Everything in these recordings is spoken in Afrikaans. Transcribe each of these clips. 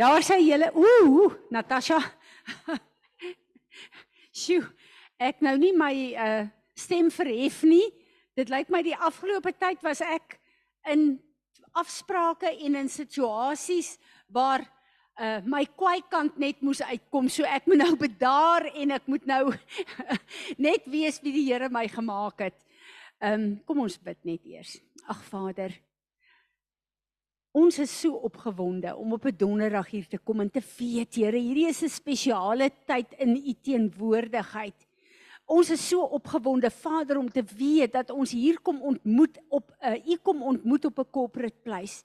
Daar sê julle, ooh, Natasha. Sjoe, ek nou nie my uh stem verhef nie. Dit lyk my die afgelope tyd was ek in afsprake en in situasies waar uh my kwaai kant net moes uitkom. So ek moet nou bedaar en ek moet nou net weet wie die Here my gemaak het. Um, kom ons bid net eers. Ag Vader, Ons is so opgewonde om op 'n donderdag hier te kom en te weet, Here, hierdie is 'n spesiale tyd in U teenwoordigheid. Ons is so opgewonde, Vader, om te weet dat ons hier kom ontmoet op 'n uh, U kom ontmoet op 'n corporate place.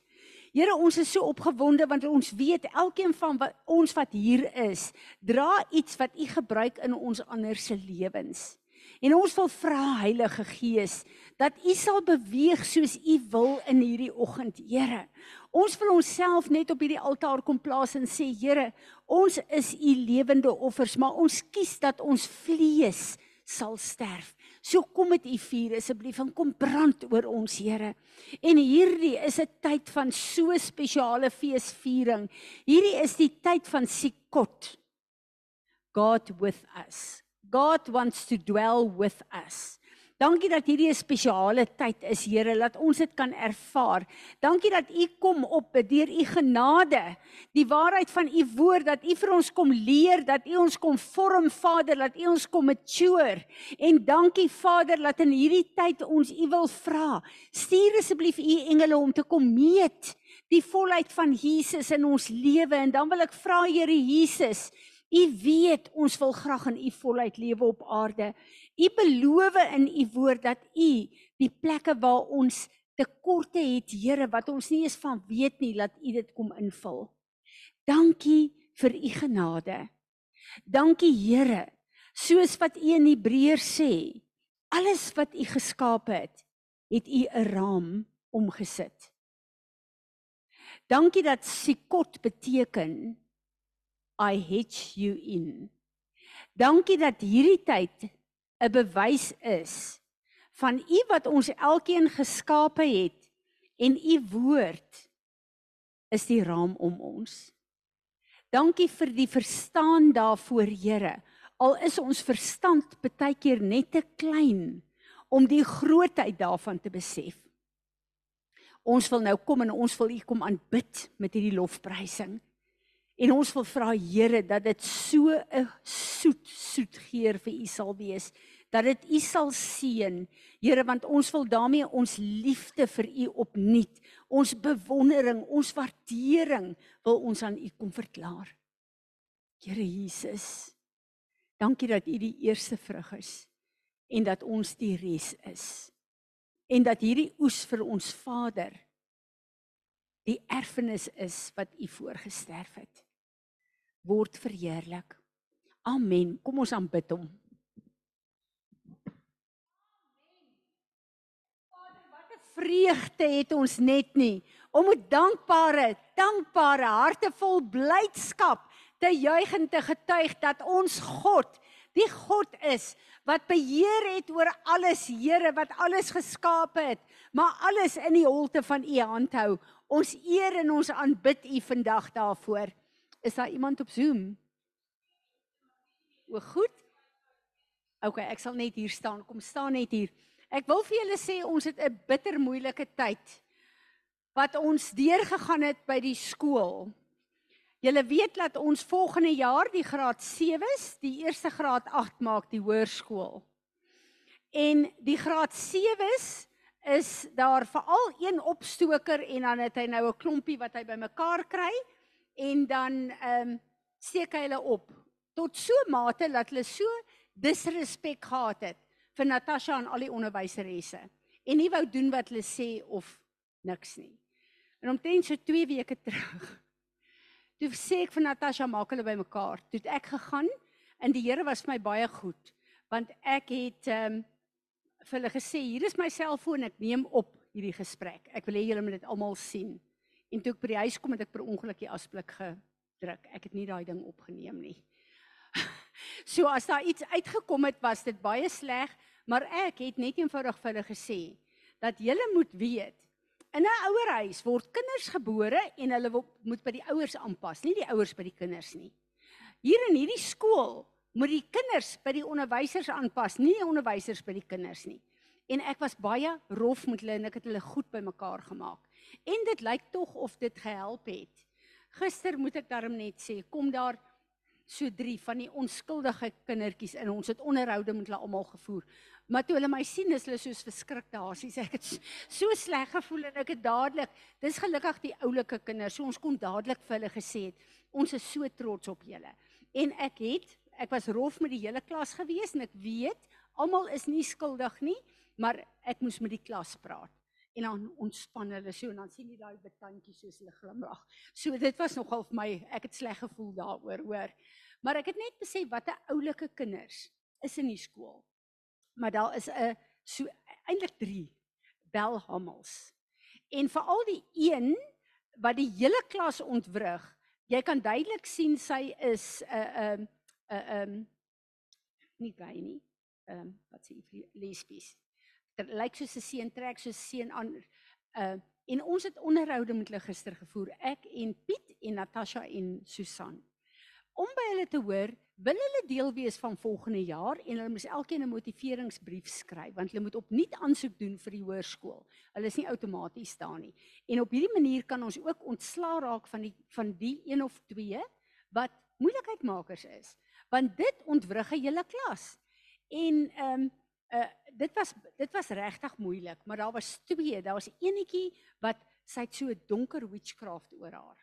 Here, ons is so opgewonde want ons weet elkeen van wat, ons wat hier is, dra iets wat U gebruik in ons ander se lewens. En ons wil vra Heilige Gees dat U sal beweeg soos U wil in hierdie oggend, Here. Ons wil onsself net op hierdie altaar kom plaas en sê, Here, ons is U lewende offers, maar ons kies dat ons vlees sal sterf. So kom met U vuur asseblief en kom brand oor ons, Here. En hierdie is 'n tyd van so spesiale feesviering. Hierdie is die tyd van Sikot. God with us. God wants to dwell with us. Dankie dat hierdie 'n spesiale tyd is, Here, laat ons dit kan ervaar. Dankie dat U kom op deur U genade, die waarheid van U woord dat U vir ons kom leer, dat U ons kom vorm, Vader, dat U ons kom mature. En dankie Vader dat in hierdie tyd ons U wil vra. Stuur asseblief U engele om te kom meet die volheid van Jesus in ons lewe en dan wil ek vra Here Jesus, U weet ons wil graag in U volheid lewe op aarde. U beloof in u woord dat u die plekke waar ons tekorte het, Here, wat ons nie eens van weet nie, laat u dit kom invul. Dankie vir u genade. Dankie Here, soos wat u in Hebreërs sê, alles wat u geskaap het, het u 'n raam omgesit. Dankie dat Sikot beteken I hedge you in. Dankie dat hierdie tyd 'n bewys is van U wat ons elkeen geskape het en U woord is die raam om ons. Dankie vir die verstaan daarvoor, Here. Al is ons verstand baie keer net te klein om die grootheid daarvan te besef. Ons wil nou kom en ons wil U kom aanbid met hierdie lofprysing. En ons wil vra Here dat dit so 'n soet soet geur vir U sal wees dat dit U sal seën. Here want ons wil daarmee ons liefde vir U opnuut ons bewondering ons waardering wil ons aan U kom verklaar. Here Jesus dankie dat U die eerste vrug is en dat ons die res is. En dat hierdie oes vir ons Vader die erfenis is wat U voorgesterf het word verheerlik. Amen. Kom ons aanbid hom. 'n vreugde het ons net nie om met dankbare, dankbare harte vol blydskap te juig en te getuig dat ons God die God is wat beheer het oor alles, Here, wat alles geskaap het, maar alles in die holte van U hand hou. Ons eer en ons aanbid U vandag daarvoor. Is daar iemand op Zoom? O, goed. OK, ek sal net hier staan. Kom staan net hier. Ek wil vir julle sê ons het 'n bitter moeilike tyd wat ons deurgegaan het by die skool. Julle weet dat ons volgende jaar die graad 7s, die eerste graad 8 maak die hoërskool. En die graad 7s is daar veral een opstoker en dan het hy nou 'n klompie wat hy bymekaar kry en dan ehm um, steek hy hulle op tot so mate dat hulle so disrespek gehad het vir Natasha en al die onderwyseresse en nie wou doen wat hulle sê of niks nie. En omtrent so 2 weke terug toe sê ek vir Natasha maak hulle bymekaar. Toe het ek gegaan en die Here was vir my baie goed want ek het ehm um, vir hulle gesê hier is my selfoon ek neem op hierdie gesprek. Ek wil hê julle moet dit almal sien. En toe ek by die huis kom het ek per ongeluk die asblik gedruk. Ek het nie daai ding opgeneem nie. so as daar iets uitgekom het, was dit baie sleg, maar ek het net eenvoudig vir hulle gesê dat julle moet weet In 'n ouerhuis word kinders gebore en hulle moet by die ouers aanpas, nie die ouers by die kinders nie. Hier in hierdie skool moet die kinders by die onderwysers aanpas, nie die onderwysers by die kinders nie. En ek was baie rof met hulle en ek het hulle goed bymekaar gemaak. En dit lyk tog of dit gehelp het. Gister moet ek darm net sê, kom daar so 3 van die onskuldige kindertjies in. Ons het onderhoude met hulle almal gevoer. Maar toe hulle my sien, is hulle soos verskrikte hasies. Ek het so sleg gevoel en ek het dadelik, dis gelukkig die oulike kinders, so ons kon dadelik vir hulle gesê het, ons is so trots op julle. En ek het, ek was rof met die hele klas gewees en ek weet, almal is nie skuldig nie, maar ek moes met die klas praat. En dan ontspan hulle so en dan sien jy daai betandjies soos hulle glimlag. So dit was nogal vir my, ek het sleg gevoel daaroor, hoor. Maar ek het net besef wat 'n oulike kinders is in die skool. Maar daar is 'n so eintlik 3 belhammels. En veral die een wat die hele klas ontwrig. Jy kan duidelik sien sy is 'n uh, 'n um, 'n uh, um, nie gay nie. Ehm um, wat sê jy lesbies. Lyk soos 'n seun trek soos 'n seun aan uh en ons het onderhoude met hulle gister gevoer. Ek en Piet en Natasha en Susan. Om by hulle te hoor, wil hulle deel wees van volgende jaar en hulle moet elkeen 'n motiveringsbrief skryf want hulle moet opnuut aansoek doen vir die hoërskool. Hulle is nie outomaties daar nie. En op hierdie manier kan ons ook ontslaa raak van die van die een of twee wat moeilikheidmakers is. Want dit ontwrig 'n hele klas. En ehm um, uh dit was dit was regtig moeilik, maar daar was twee. Daar was eenetjie wat sy het so 'n donker witchcraft oor haar.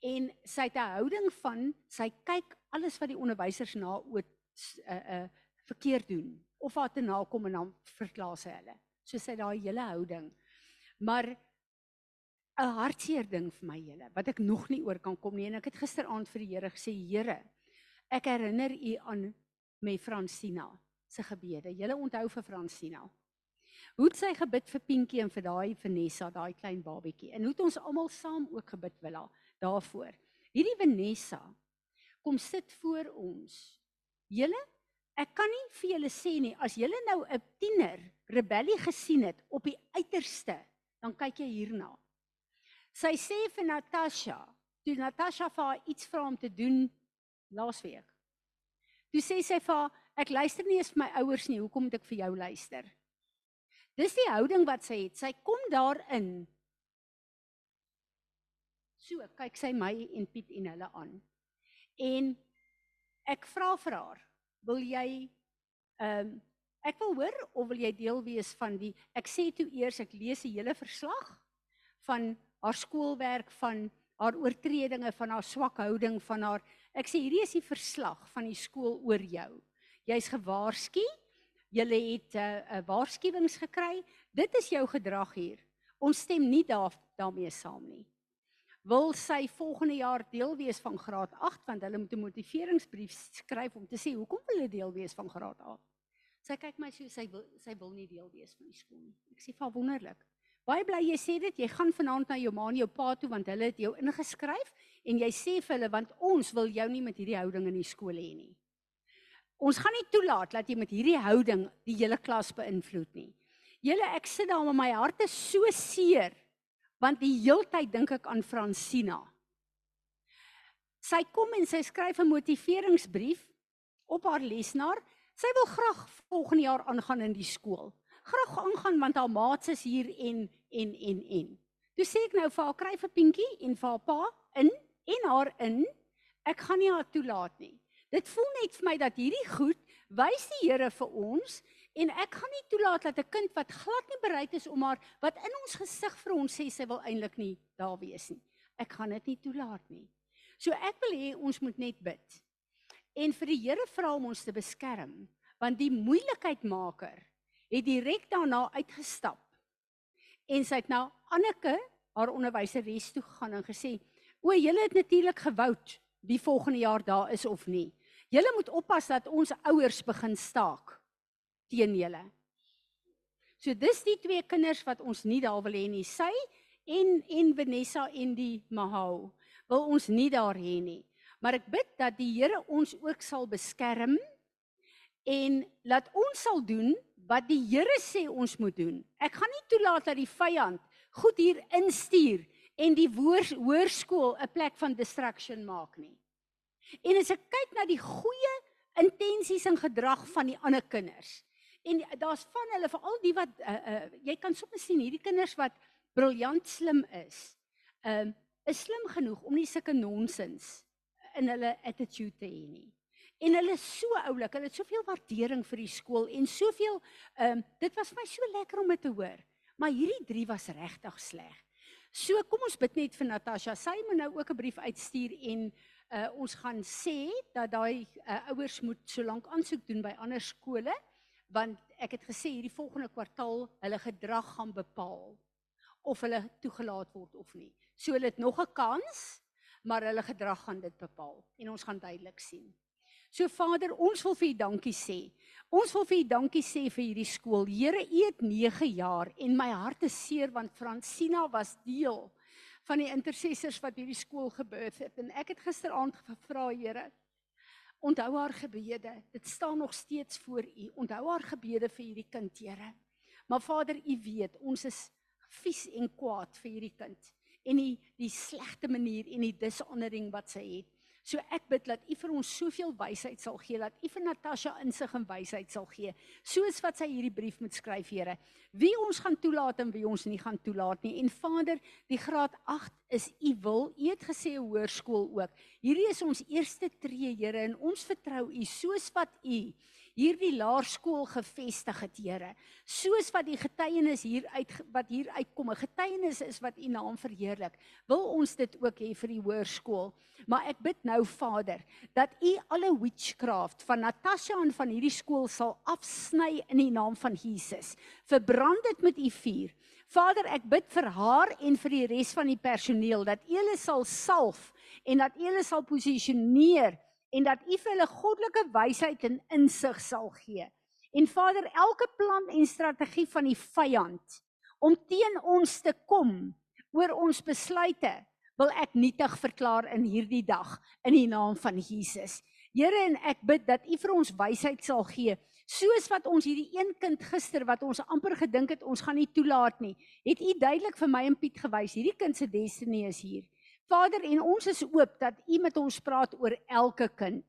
En sy het 'n houding van sy kyk alles wat die onderwysers na oor uh uh verkeerd doen of haar te nakom en dan verklaar sy hulle. So sy het daai hele houding. Maar 'n hartseer ding vir my hele wat ek nog nie oor kan kom nie en ek het gisteraand vir die Here gesê Here ek herinner u aan me Francina se gebede. Julle onthou vir Francina. Hoe het sy gebid vir Pinkie en vir daai Vanessa, daai klein babietjie. En hoe het ons almal saam ook gebid Willa daarvoor. Hierdie Vanessa kom sit voor ons. Julle, ek kan nie vir julle sê nie as julle nou 'n tiener rebellie gesien het op die uiterste, dan kyk jy hierna. Sy sê vir Natasha, toe Natasha vir haar iets vra om te doen laasweek. Toe sê sy vir haar, ek luister nie eens vir my ouers nie, hoekom moet ek vir jou luister? Dis die houding wat sy het. Sy kom daarin. So, kyk sy my en Piet en hulle aan. En ek vra vir haar, wil jy ehm um, ek wil hoor of wil jy deel wees van die ek sê toe eers ek lees die hele verslag van haar skoolwerk, van haar oortredinge, van haar swak houding, van haar ek sê hierdie is die verslag van die skool oor jou. Jy's gewaarsku. Jy het 'n uh, uh, waarskuwings gekry. Dit is jou gedrag hier. Ons stem nie daar daarmee saam nie. Wil sy volgende jaar deel wees van graad 8 want hulle moet 'n motiveringsbrief skryf om te sê hoekom wil hulle deel wees van graad 8. Sy kyk my so sy wil sy wil nie deel wees van die skool nie. Ek sê vir wonderlik. Baie bly jy sê dit, jy gaan vanaand na jou ma en jou pa toe want hulle het jou ingeskryf en jy sê vir hulle want ons wil jou nie met hierdie houding in die skool hê nie. Ons gaan nie toelaat dat jy met hierdie houding die hele klas beïnvloed nie. Julle ek sit daar met my hart is so seer want die heeltyd dink ek aan Francina. Sy kom en sy skryf 'n motiveringsbrief op haar lesenaar. Sy wil graag volgende jaar aangaan in die skool. Graag aangaan want haar maats is hier en en en en. Toe sê ek nou vir haar kry vir Pinkie en vir haar pa in en haar in. Ek gaan nie haar toelaat nie. Dit voel net vir my dat hierdie goed wys die Here vir ons en ek gaan nie toelaat dat 'n kind wat glad nie bereid is om haar wat in ons gesig vir ons sê sy wil eintlik nie daar wees nie. Ek gaan dit nie toelaat nie. So ek wil hê ons moet net bid. En vir die Here vra om ons te beskerm want die moeilikheidmaker het direk daarna uitgestap. En sy het na Anneke, haar onderwyseres toe gegaan en gesê: "O, julle het natuurlik gewoud wie volgende jaar daar is of nie. Julle moet oppas dat ons ouers begin staak teen julle." So dis die twee kinders wat ons nie daar wil hê nie. Sy en en Vanessa en die Mahou wil ons nie daar hê nie. Maar ek bid dat die Here ons ook sal beskerm en laat ons sal doen wat die Here sê ons moet doen. Ek gaan nie toelaat dat die vyand goed hier instuur en die woor, hoërskool 'n plek van distraction maak nie. En as ek kyk na die goeie intensies en gedrag van die ander kinders en daar's van hulle veral die wat uh, uh, jy kan soms sien hierdie kinders wat briljant slim is. Ehm um, is slim genoeg om nie sulke nonsens in hulle attitude te hê nie. En hulle is so oulik, hulle het soveel waardering vir die skool en soveel ehm um, dit was vir my so lekker om dit te hoor. Maar hierdie drie was regtig sleg. So kom ons bid net vir Natasha. Sy moet nou ook 'n brief uitstuur en uh, ons gaan sê dat daai uh, ouers moet solank aansoek doen by ander skole want ek het gesê hierdie volgende kwartaal hulle gedrag gaan bepaal of hulle toegelaat word of nie. So hulle het nog 'n kans, maar hulle gedrag gaan dit bepaal en ons gaan duidelik sien. So Vader, ons wil vir U dankie sê. Ons wil vir U dankie sê vir hierdie skool. Here, U het 9 jaar en my hart is seer want Francina was deel van die intercessors wat hierdie skool gebeur het en ek het gisteraand gevra, Here, onthou haar gebede. Dit staan nog steeds voor U. Onthou haar gebede vir hierdie kind, Here. Maar Vader, U weet, ons is vies en kwaad vir hierdie kind en die die slegte manier en die dishonoring wat sy het. So ek bid dat U vir ons soveel wysheid sal gee, dat U vir Natasha insig en wysheid sal gee, soos wat sy hierdie brief moet skryf, Here. Wie ons gaan toelaat en wie ons nie gaan toelaat nie. En Vader, die graad 8 is U wil. U het gesê hoërskool ook. Hierdie is ons eerste tree, Here, en ons vertrou U soos wat U hierdie laerskool gevestig het, Here. Soos wat die getuienis hier uit wat hier uitkom, 'n getuienis is wat U naam verheerlik. Wil ons dit ook hê vir die hoërskool. Maar ek bid nou, Vader, dat U alle witchcraft van Natasha en van hierdie skool sal afsny in die naam van Jesus. Verbrand dit met U vuur. Vader, ek bid vir haar en vir die res van die personeel dat U hulle sal salf en dat U hulle sal posisioneer en dat U vir hulle goddelike wysheid en insig sal gee. En Vader, elke plan en strategie van die vyand om teen ons te kom oor ons besluite, wil ek nietig verklaar in hierdie dag in die naam van Jesus. Here en ek bid dat U vir ons wysheid sal gee, soos wat ons hierdie een kind gister wat ons amper gedink het ons gaan nie toelaat nie, het U duidelik vir my en Piet gewys, hierdie kind se destiny is hier. Vader, en ons is oop dat U met ons praat oor elke kind.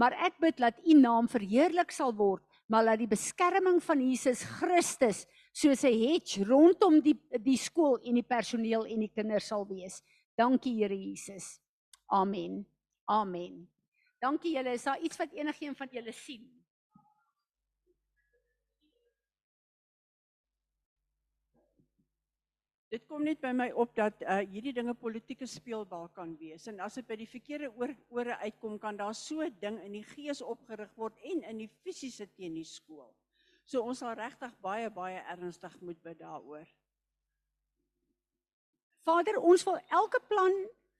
Maar ek bid dat U naam verheerlik sal word, maar dat die beskerming van Jesus Christus soos 'n hedge rondom die die skool en die personeel en die kinders sal wees. Dankie Here Jesus. Amen. Amen. Dankie julle. Is daar iets wat enigiemand van julle sien? Dit kom net by my op dat uh hierdie dinge politieke speelbal kan wees en as dit by die verkeerde oor, ore uitkom kan daar so 'n ding in die gees opgerig word en in die fisiese teen die skool. So ons sal regtig baie baie ernstig moet bid daaroor. Vader, ons wil elke plan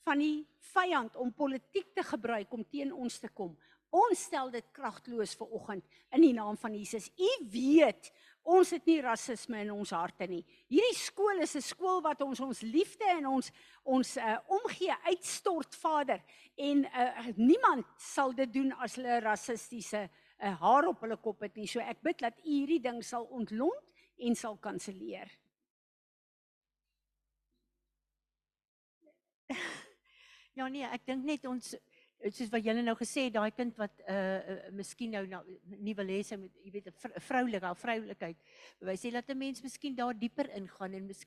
van die vyand om politiek te gebruik om teen ons te kom. Ons stel dit kragteloos vir oggend in die naam van Jesus. U weet Ons het nie rasisme in ons harte nie. Hierdie skool is 'n skool wat ons ons liefde en ons ons uh, omgee uitstort, Vader. En uh, niemand sal dit doen as hulle rassistiese uh, haar op hulle kop het nie. So ek bid dat U hierdie ding sal ontlont en sal kanselleer. Ja nee, ek dink net ons soos wat julle nou gesê daai kind wat uh, uh miskien nou nou nie wil hê sy moet jy weet 'n vroulike al vroulikheid. Bewys sê dat 'n mens miskien daar dieper ingaan en mis,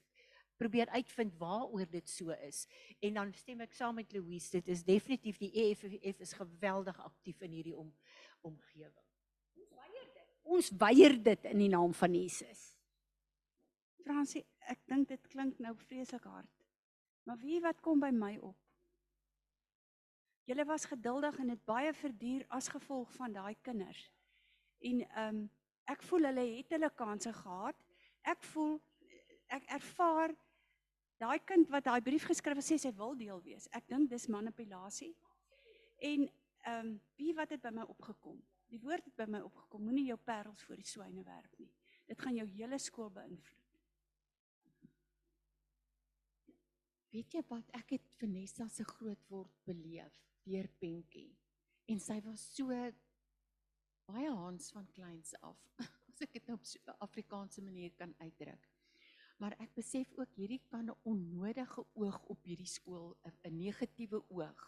probeer uitvind waaroor dit so is. En dan stem ek saam met Louise dit is definitief die EFF is geweldig aktief in hierdie om omgewing. Ons weier dit. Ons weier dit in die naam van Jesus. Fransie ek dink dit klink nou vreeslik hard maar wie wat kom by my op Julle was geduldig en dit baie verduur as gevolg van daai kinders. En ehm um, ek voel hulle het hulle kansse gehad. Ek voel ek ervaar daai kind wat daai brief geskryf het sê sy wil deel wees. Ek dink dis manipulasie. En ehm um, wie wat het by my opgekom? Die woord het by my opgekom. Moenie jou parels voor die swyne werp nie. Dit gaan jou hele skool beïnvloed. Weet jy wat ek het Vanessa se groot word beleef deur Penkie. En sy was so baie Hans van kleins af. As ek dit nou op so 'n Afrikaanse manier kan uitdruk. Maar ek besef ook hierdie kan 'n onnodige oog op hierdie skool 'n negatiewe oog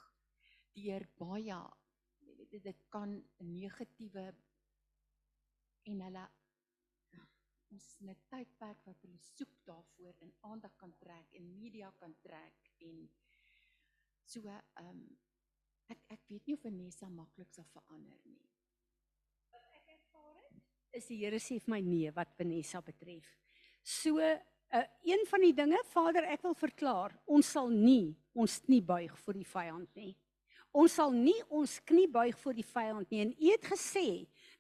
deur baie dit dit kan 'n negatiewe en hulle ons in 'n tydperk wat hulle soek daarvoor en aandag kan trek en media kan trek en so ehm um, ek ek weet nie of Vanessa maklik sal verander nie. is die Here sê vir my nee wat Vanessa betref. So, uh, een van die dinge, Vader, ek wil verklaar, ons sal nie ons knie buig voor die vyand nie. Ons sal nie ons knie buig voor die vyand nie. En U het gesê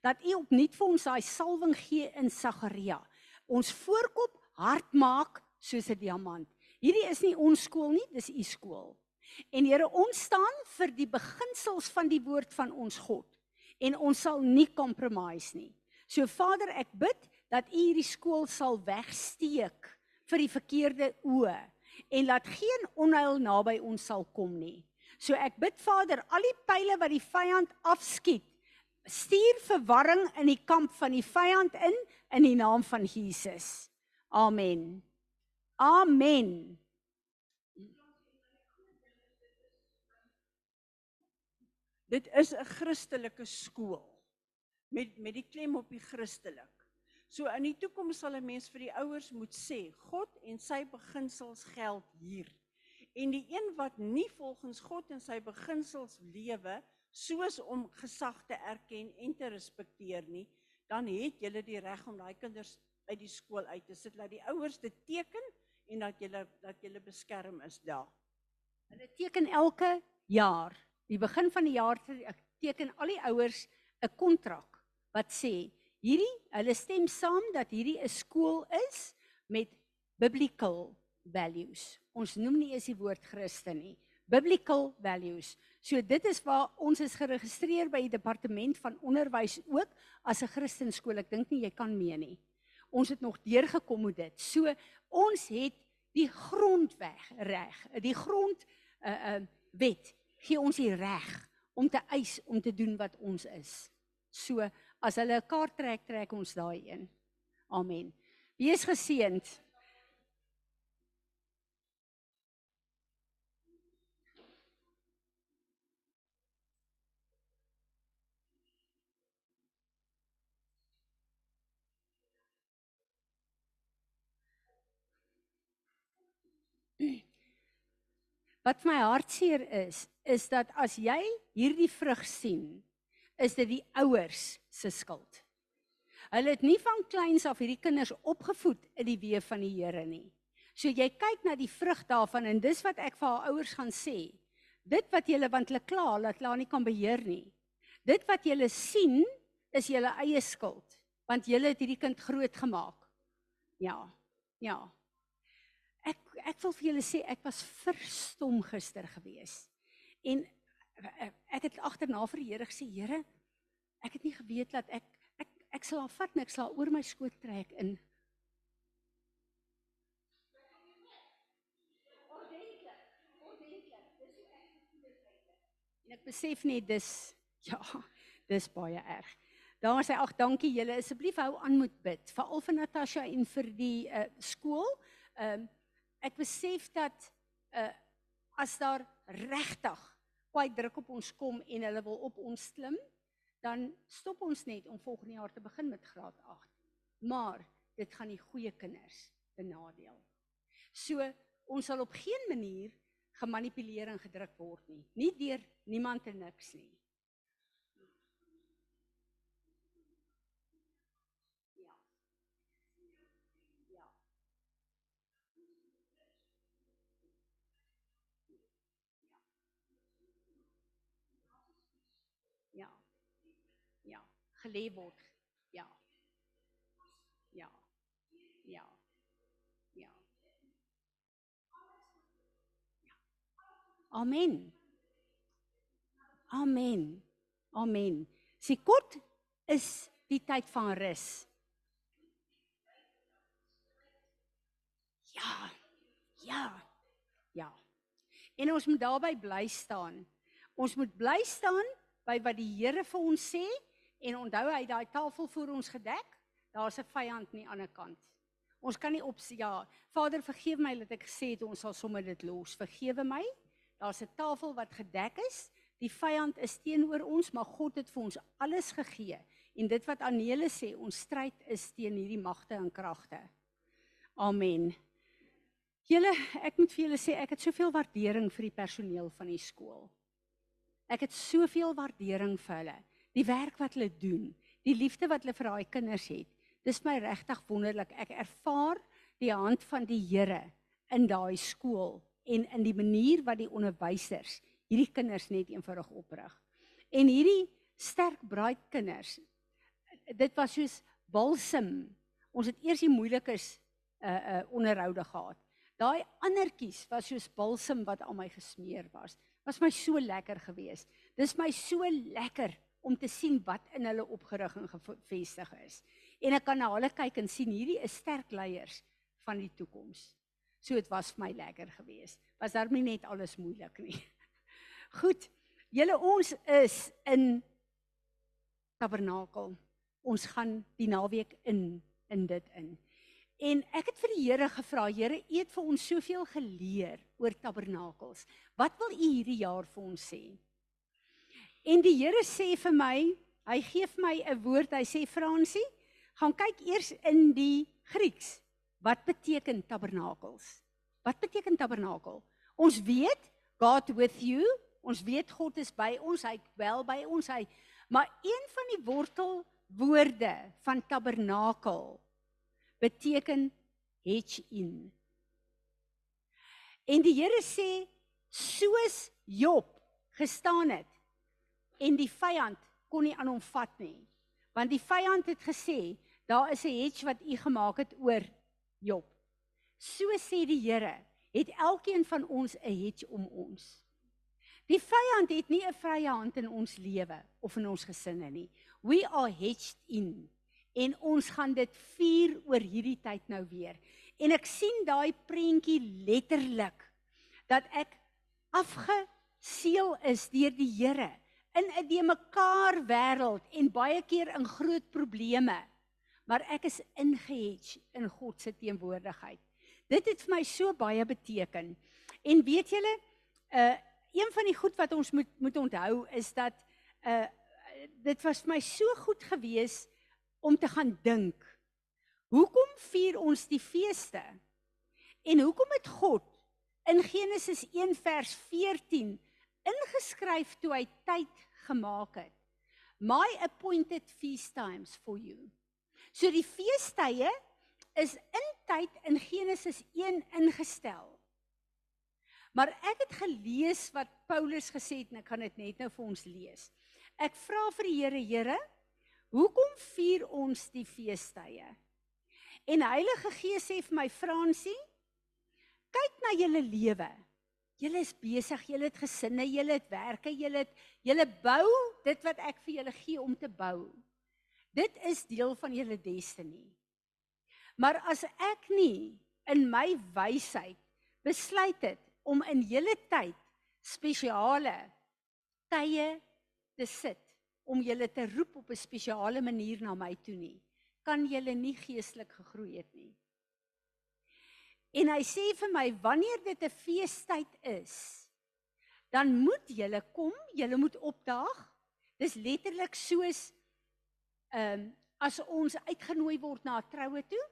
dat U opnuut vir ons daai salwing gee in Sagaria. Ons voorkop hard maak soos 'n diamant. Hierdie is nie ons skool nie, dis U skool. En Here, ons staan vir die beginsels van die woord van ons God en ons sal nie compromise nie. So Vader, ek bid dat U hierdie skool sal wegsteek vir die verkeerde oë en laat geen onheil naby ons sal kom nie. So ek bid Vader, al die pile wat die vyand afskiet, stuur verwarring in die kamp van die vyand in in die naam van Jesus. Amen. Amen. Dit is 'n Christelike skool met met die klem op die Christelik. So in die toekoms sal 'n mens vir die ouers moet sê, God en sy beginsels geld hier. En die een wat nie volgens God en sy beginsels lewe, soos om gesag te erken en te respekteer nie, dan het jy die reg om daai kinders uit die skool uit te sit. Laat die ouers dit teken en dat jy dat jy beskerm is daar. Hulle teken elke jaar, die begin van die jaar teken al die ouers 'n kontrak wat sê hierdie hulle stem saam dat hierdie 'n skool is met biblical values. Ons noem nie eens die woord Christen nie. Biblical values. So dit is waar ons is geregistreer by die departement van onderwys ook as 'n Christenskool. Ek dink nie jy kan mee nie. Ons het nog deurgekom met dit. So ons het die grondweg reg. Die grond uh, uh, wet gee ons die reg om te eis om te doen wat ons is. So as hulle 'n kaart trek, trek ons daai een. Amen. Wees geseënd. Wat my hartseer is, is dat as jy hierdie vrug sien, is dit die ouers se skuld. Hulle het nie van kleins af hierdie kinders opgevoed in die weë van die Here nie. So jy kyk na die vrug daarvan en dis wat ek vir haar ouers gaan sê. Dit wat julle want hulle kla dat hulle nie kan beheer nie. Dit wat julle sien is julle eie skuld want julle het hierdie kind groot gemaak. Ja. Ja. Ek ek wil vir julle sê ek was verstom gister gewees. En ek het agterna vir die Here gesê, Here, ek het nie geweet dat ek ek ek sal haar vat en ek sal oor my skoot trek in. En ek besef net dis ja, dis baie erg. Daar sê ag dankie julle asseblief hou aan moet bid veral vir Natasha en vir die uh, skool. Ehm uh, ek besef dat uh, as daar regtig baie druk op ons kom en hulle wil op ons klim, dan stop ons net om volgende jaar te begin met graad 8. Maar dit gaan die goeie kinders benadeel. So ons sal op geen manier gemanipuleer en gedruk word nie. Nie deur niemand en niks nie. Gelê word. Ja. Ja. Ja. Ja. Amen. Amen. Amen. Sy kort is die tyd van rus. Ja. Ja. Ja. En ons moet daarby bly staan. Ons moet bly staan by wat die Here vir ons sê En onthou hy daai tafel voor ons gedek. Daar's 'n vyand aan die ander kant. Ons kan nie op ja, Vader vergewe my dat ek gesê het ons sal sommer dit los. Vergewe my. Daar's 'n tafel wat gedek is. Die vyand is teenoor ons, maar God het vir ons alles gegee. En dit wat Anele sê, ons stryd is teen hierdie magte en kragte. Amen. Julle, ek moet vir julle sê ek het soveel waardering vir die personeel van die skool. Ek het soveel waardering vir hulle. Die werk wat hulle doen, die liefde wat hulle vir daai kinders het. Dis my regtig wonderlik. Ek ervaar die hand van die Here in daai skool en in die manier wat die onderwysers hierdie kinders net eenvoudig oprig. En hierdie sterk braai kinders dit was soos balsem. Ons het eers die moeilikes uh uh onderhoude gehad. Daai andertjies was soos balsem wat aan my gesmeer was. Was my so lekker geweest. Dis my so lekker om te sien wat in hulle opgerig en gevestig is. En ek kan na hulle kyk en sien hierdie is sterk leiers van die toekoms. So dit was vir my lekker geweest. Was daar nie net alles moeilik nie. Goed. Julle ons is in Tabernakel. Ons gaan die naweek in in dit in. En ek het vir die Here gevra, Here, U het vir ons soveel geleer oor tabernakels. Wat wil U hierdie jaar vir ons sê? En die Here sê vir my, hy gee vir my 'n woord. Hy sê Fransie, gaan kyk eers in die Grieks. Wat beteken tabernakels? Wat beteken tabernakel? Ons weet God with you. Ons weet God is by ons. Hy wel by ons. Hy maar een van die wortelwoorde van tabernakel beteken hedge in. En die Here sê soos Job gestaan het en die vyand kon nie aan hom vat nie. Want die vyand het gesê, daar is 'n hedge wat u gemaak het oor Job. So sê die Here, het elkeen van ons 'n hedge om ons. Die vyand het nie 'n vrye hand in ons lewe of in ons gesinne nie. We are hedged in en ons gaan dit vier oor hierdie tyd nou weer. En ek sien daai prentjie letterlik dat ek afgeseël is deur die Here in 'n de mekaar wêreld en baie keer in groot probleme. Maar ek is ingehedge in God se teenwoordigheid. Dit het vir my so baie beteken. En weet julle, uh een van die goed wat ons moet moet onthou is dat uh dit was vir my so goed geweest om te gaan dink. Hoekom vier ons die feeste? En hoekom het God in Genesis 1 vers 14 ingeskryf toe hy tyd gemaak het? My appointed feast times for you. So die feestydde is in tyd in Genesis 1 ingestel. Maar ek het gelees wat Paulus gesê het en ek gaan dit net nou vir ons lees. Ek vra vir die Here, Here, Hoekom vier ons die feestydde? En Heilige Gees sê vir my Fransie, kyk na julle lewe. Julle is besig, julle het gesinne, julle het werke, julle het julle bou dit wat ek vir julle gee om te bou. Dit is deel van julle destiny. Maar as ek nie in my wysheid besluit het om in julle tyd spesiale tye te sit om julle te roep op 'n spesiale manier na my toe nie, kan julle nie geestelik gegroei het nie. En hy sê vir my wanneer dit 'n feestyd is, dan moet julle kom, julle moet opdaag. Dis letterlik soos ehm um, as ons uitgenooi word na 'n troue toe.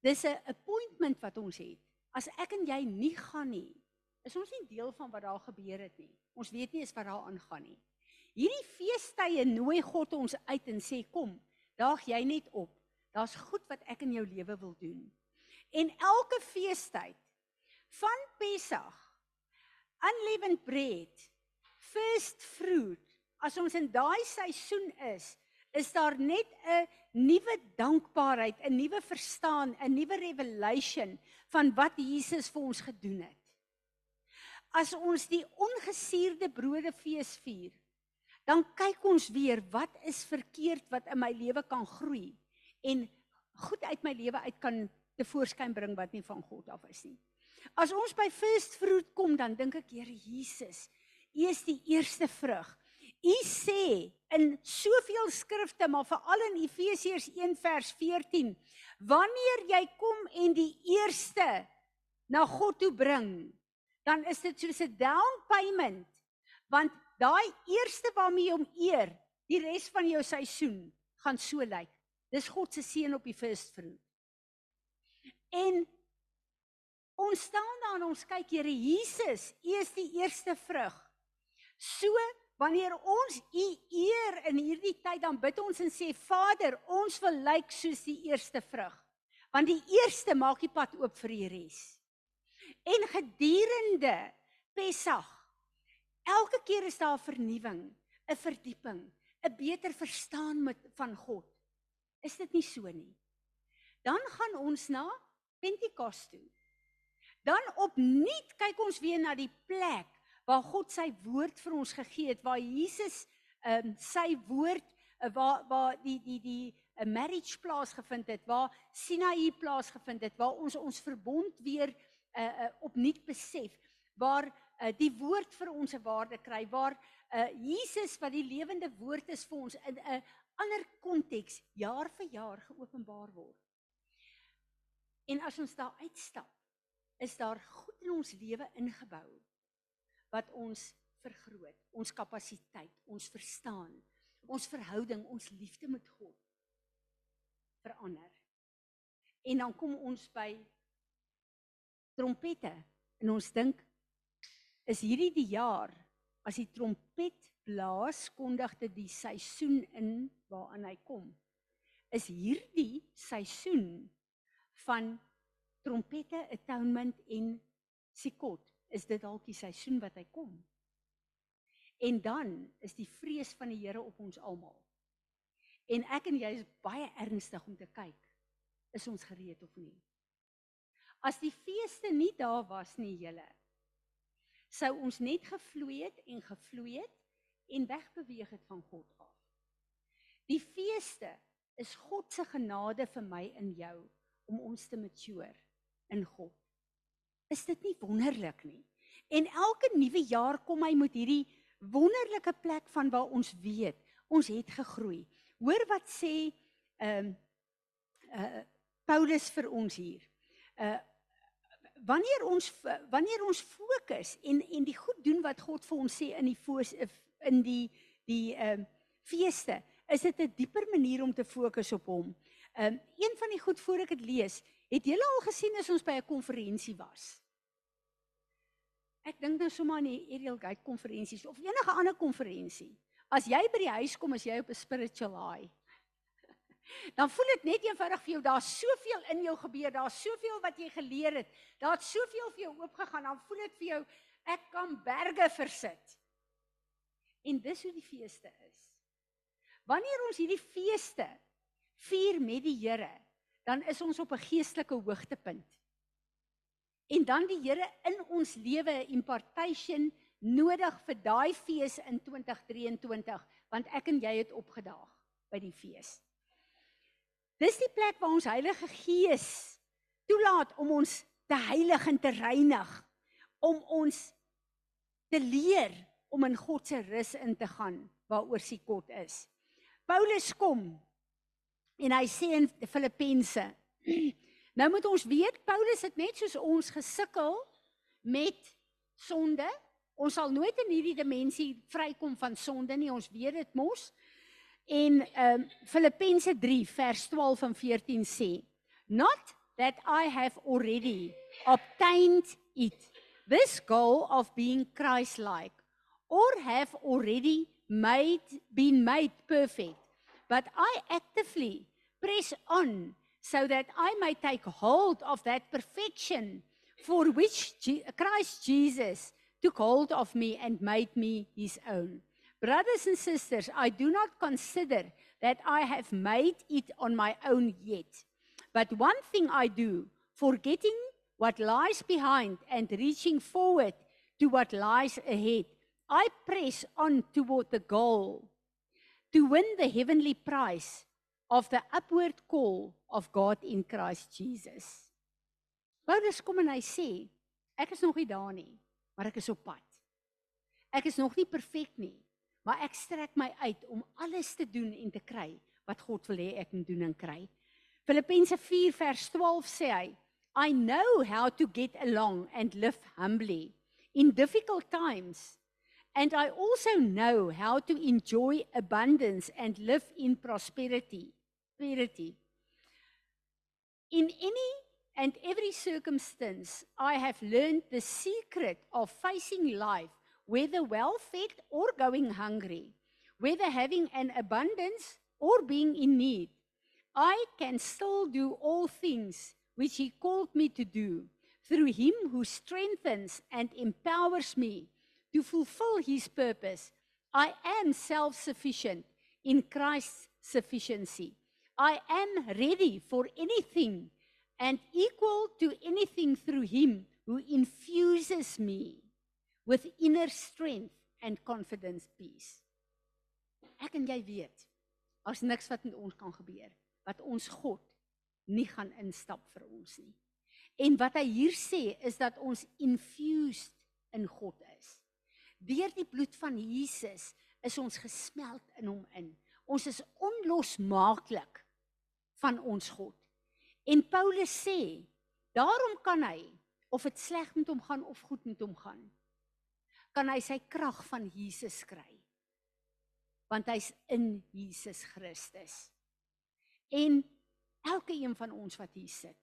Dis 'n appointment wat ons het. As ek en jy nie gaan nie, is ons nie deel van wat daar gebeur het nie. Ons weet nie eens wat daar aangaan nie. Hierdie feestydde nooi God ons uit en sê kom, daag jy net op. Daar's goed wat ek in jou lewe wil doen. En elke feestyd van Pessach, unleavened bread, first fruit, as ons in daai seisoen is, is daar net 'n nuwe dankbaarheid, 'n nuwe verstaan, 'n nuwe revelation van wat Jesus vir ons gedoen het. As ons die ongesuurde brode fees vier, dan kyk ons weer wat is verkeerd wat in my lewe kan groei en goed uit my lewe uit kan te voorskyn bring wat nie van God af is nie. As ons by first fruit kom dan dink ek Here Jesus, U is die eerste vrug U sê in soveel skrifte, maar veral in Efesiërs 1 vers 14, wanneer jy kom en die eerste na God toe bring, dan is dit soos 'n down payment, want daai eerste waarmee jy hom eer, die res van jou seisoen gaan so lyk. Dis God se seën op die first fruit. En ons staan daar en ons kyk Here Jesus, U is die eerste vrug. So wanneer ons U eer in hierdie tyd dan bid ons en sê Vader, ons wil lyk soos die eerste vrug. Want die eerste maak die pad oop vir die res. En gedurende Pessach elke keer is daar vernuwing, 'n verdieping, 'n beter verstaan met van God. Is dit nie so nie? Dan gaan ons na Pentekos toe. Dan opnuut kyk ons weer na die plek waar God sy woord vir ons gegee het, waar Jesus ehm um, sy woord uh, waar waar die die die 'n uh, marriage plaasgevind het, waar Sinaï plaasgevind het, waar ons ons verbond weer uh, uh, opnuut besef, waar uh, die woord vir ons 'n waarde kry, waar uh, Jesus wat die lewende woord is vir ons in 'n ander konteks jaar vir jaar geopenbaar word. En as ons daar uitstap, is daar goed in ons lewe ingebou wat ons vergroot, ons kapasiteit, ons verstaan, ons verhouding, ons liefde met God verander. En dan kom ons by trompette en ons dink is hierdie die jaar as die trompet blaas kondig dit die seisoen in waaraan hy kom. Is hierdie seisoen van trompette atonement en sikot is dit dalk die seisoen wat hy kom. En dan is die vrees van die Here op ons almal. En ek en jy is baie ernstig om te kyk is ons gereed of nie. As die feeste nie daar was nie, julle, sou ons net gevloei het en gevloei het en wegbeweeg het van God af. Die feeste is God se genade vir my en jou om ons te mature in God. Is dit nie wonderlik nie? En elke nuwe jaar kom hy met hierdie wonderlike plek van waar ons weet ons het gegroei. Hoor wat sê ehm um, uh Paulus vir ons hier. Uh wanneer ons wanneer ons fokus en en die goed doen wat God vir ons sê in die foos, in die die ehm uh, feeste, is dit 'n dieper manier om te fokus op hom. Ehm um, een van die goed voor ek dit lees, Het julle al gesien as ons by 'n konferensie was? Ek dink nou sommer aan die Ariel Gate konferensies of enige ander konferensie. As jy by die huis kom as jy op 'n spiritual high, dan voel dit net eenvoudig vir jou, daar's soveel in jou gebeur, daar's soveel wat jy geleer het. Daar's soveel vir jou oopgegaan, dan voel dit vir jou ek kan berge versit. En dis hoe die feeste is. Wanneer ons hierdie feeste vier met die Here, dan is ons op 'n geestelike hoogtepunt. En dan die Here in ons lewe 'n impartation nodig vir daai fees in 2023, want ek en jy het opgedaag by die fees. Dis die plek waar ons Heilige Gees toelaat om ons te heilig en te reinig, om ons te leer om in God se rus in te gaan waaroor sy God is. Paulus kom En hy sê in Filippense Nou moet ons weet Paulus het net soos ons gesukkel met sonde. Ons sal nooit in hierdie dimensie vrykom van sonde nie. Ons weet dit mos. En ehm um, Filippense 3 vers 12 en 14 sê: Not that I have already obtained it. This goal of being Christ-like or have already made been made perfect but I actively press on so that I may take hold of that perfection for which Christ Jesus took hold of me and made me his own. Brothers and sisters, I do not consider that I have made it on my own yet. But one thing I do, forgetting what lies behind and reaching forward to what lies ahead, I press on toward the goal to win the heavenly prize of the upward call of God in Christ Jesus. Paulus kom en hy sê, ek is nog nie daar nie, maar ek is op pad. Ek is nog nie perfek nie, maar ek strek my uit om alles te doen en te kry wat God wil hê ek moet doen en kry. Filippense 4 vers 12 sê hy, I know how to get along and live humbly in difficult times. And I also know how to enjoy abundance and live in prosperity. Prosperity. In any and every circumstance, I have learned the secret of facing life, whether well fed or going hungry, whether having an abundance or being in need. I can still do all things which He called me to do through Him who strengthens and empowers me to fulfill His purpose. I am self sufficient in Christ's sufficiency. I am ready for anything and equal to anything through Him who infuses me with inner strength and confidence peace. Ek en jy weet, as niks wat met ons kan gebeur wat ons God nie gaan instap vir ons nie. En wat hy hier sê is dat ons infused in God is. Deur die bloed van Jesus is ons gesmeld in hom in. Ons is onlosmaaklik van ons God. En Paulus sê, daarom kan hy of dit sleg met hom gaan of goed met hom gaan, kan hy sy krag van Jesus kry. Want hy's in Jesus Christus. En elke een van ons wat hier sit,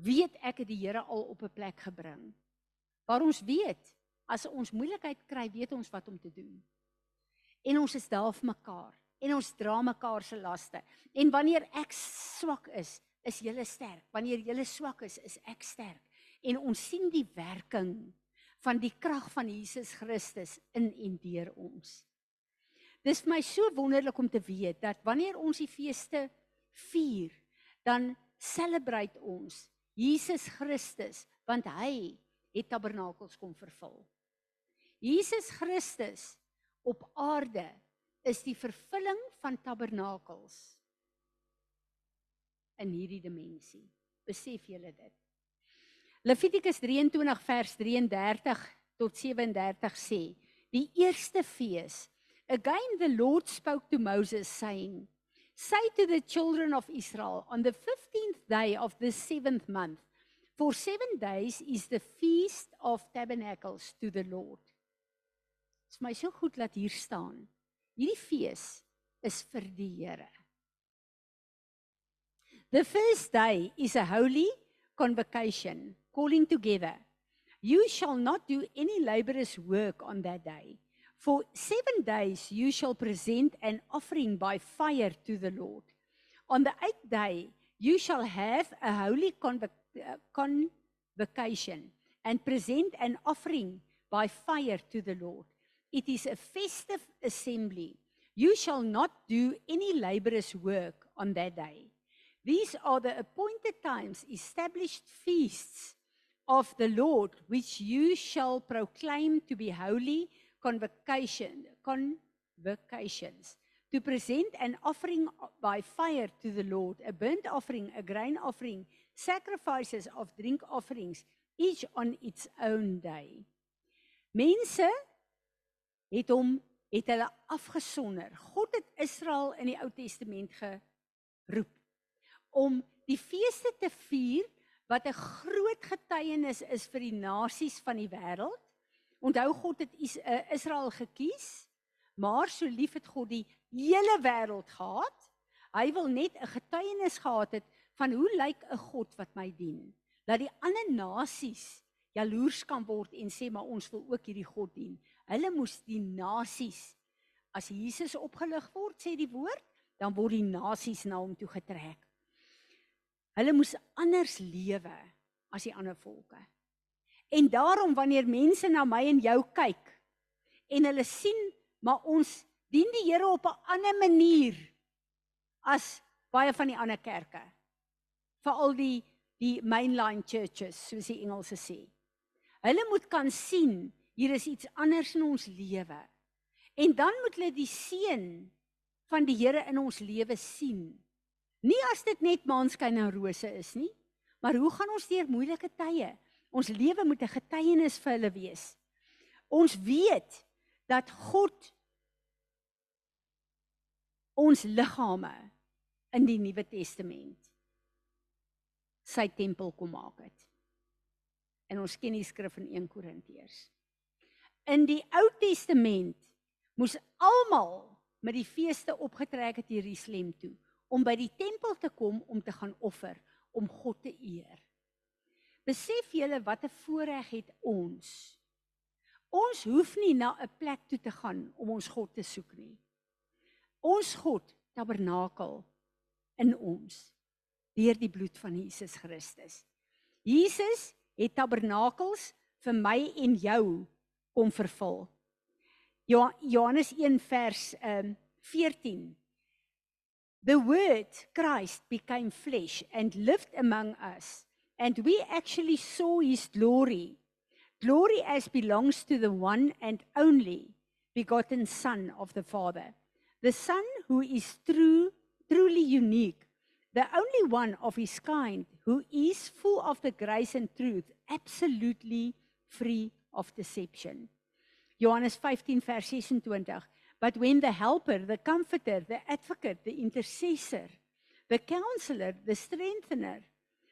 weet ek het die Here al op 'n plek gebring. Waar ons weet, as ons moeilikheid kry, weet ons wat om te doen. En ons is daar vir mekaar en ons dra mekaar se laste. En wanneer ek swak is, is jy sterk. Wanneer jy swak is, is ek sterk. En ons sien die werking van die krag van Jesus Christus in en deur ons. Dis vir my so wonderlik om te weet dat wanneer ons die feeste vier, dan celebrate ons Jesus Christus want hy het tabernakels kom vervul. Jesus Christus op aarde is die vervulling van tabernakels in hierdie dimensie. Besef julle dit? Levitikus 23 vers 33 tot 37 sê: Die eerste fees, again the Lord spoke to Moses saying, Say to the children of Israel on the 15th day of the 7th month, for 7 days is the feast of tabernacles to the Lord. Is my so goed dat hier staan. Hierdie fees is vir die Here. The first day is a holy convocation, calling together. You shall not do any laborious work on that day. For seven days you shall present an offering by fire to the Lord. On the eighth day you shall have a holy convocation and present an offering by fire to the Lord. It is a festive assembly. You shall not do any laborious work on that day. These are the appointed times, established feasts of the Lord, which you shall proclaim to be holy convocation, convocations, to present an offering by fire to the Lord, a burnt offering, a grain offering, sacrifices of drink offerings, each on its own day. Mense het hom het hulle afgesonder. God het Israel in die Ou Testament geroep om die feeste te vier wat 'n groot getuienis is vir die nasies van die wêreld. Onthou God het eh, Israel gekies, maar so lief het God die hele wêreld gehad. Hy wil net 'n getuienis gehad het van hoe lyk 'n God wat my dien. Dat die ander nasies jaloers kan word en sê maar ons wil ook hierdie God dien. Hulle moes die nasies as Jesus opgelig word, sê die woord, dan word die nasies na hom toe getrek. Hulle moes anders lewe as die ander volke. En daarom wanneer mense na my en jou kyk en hulle sien maar ons dien die Here op 'n ander manier as baie van die ander kerke. Veral die die mainline churches soos die Engelse sê. Hulle moet kan sien hier is iets anders in ons lewe. En dan moet hulle die seën van die Here in ons lewe sien. Nie as dit net maanskyn en rose is nie, maar hoe gaan ons deur moeilike tye? Ons lewe moet 'n getuienis vir hulle wees. Ons weet dat God ons liggame in die Nuwe Testament sy tempel kom maak het. En ons ken die skrif in 1 Korintiërs. In die Ou Testament moes almal met die feeste opgetrek het Jerusalem toe om by die tempel te kom om te gaan offer om God te eer. Besef julle wat 'n voorreg het ons. Ons hoef nie na 'n plek toe te gaan om ons God te soek nie. Ons God tabernakel in ons deur die bloed van Jesus Christus. Jesus het tabernakels vir my en jou kom vervul. Johannes 1 vers um 14 The word Christ became flesh and lived among us and we actually saw his glory. Glory as belongs to the one and only begotten son of the father. The son who is true truly unique the only one of his kind who is full of the grace and truth, absolutely free of deception. Johannes 15 vers 26. But when the helper, the comforter, the advocate, the intercessor, the counselor, the strengthener,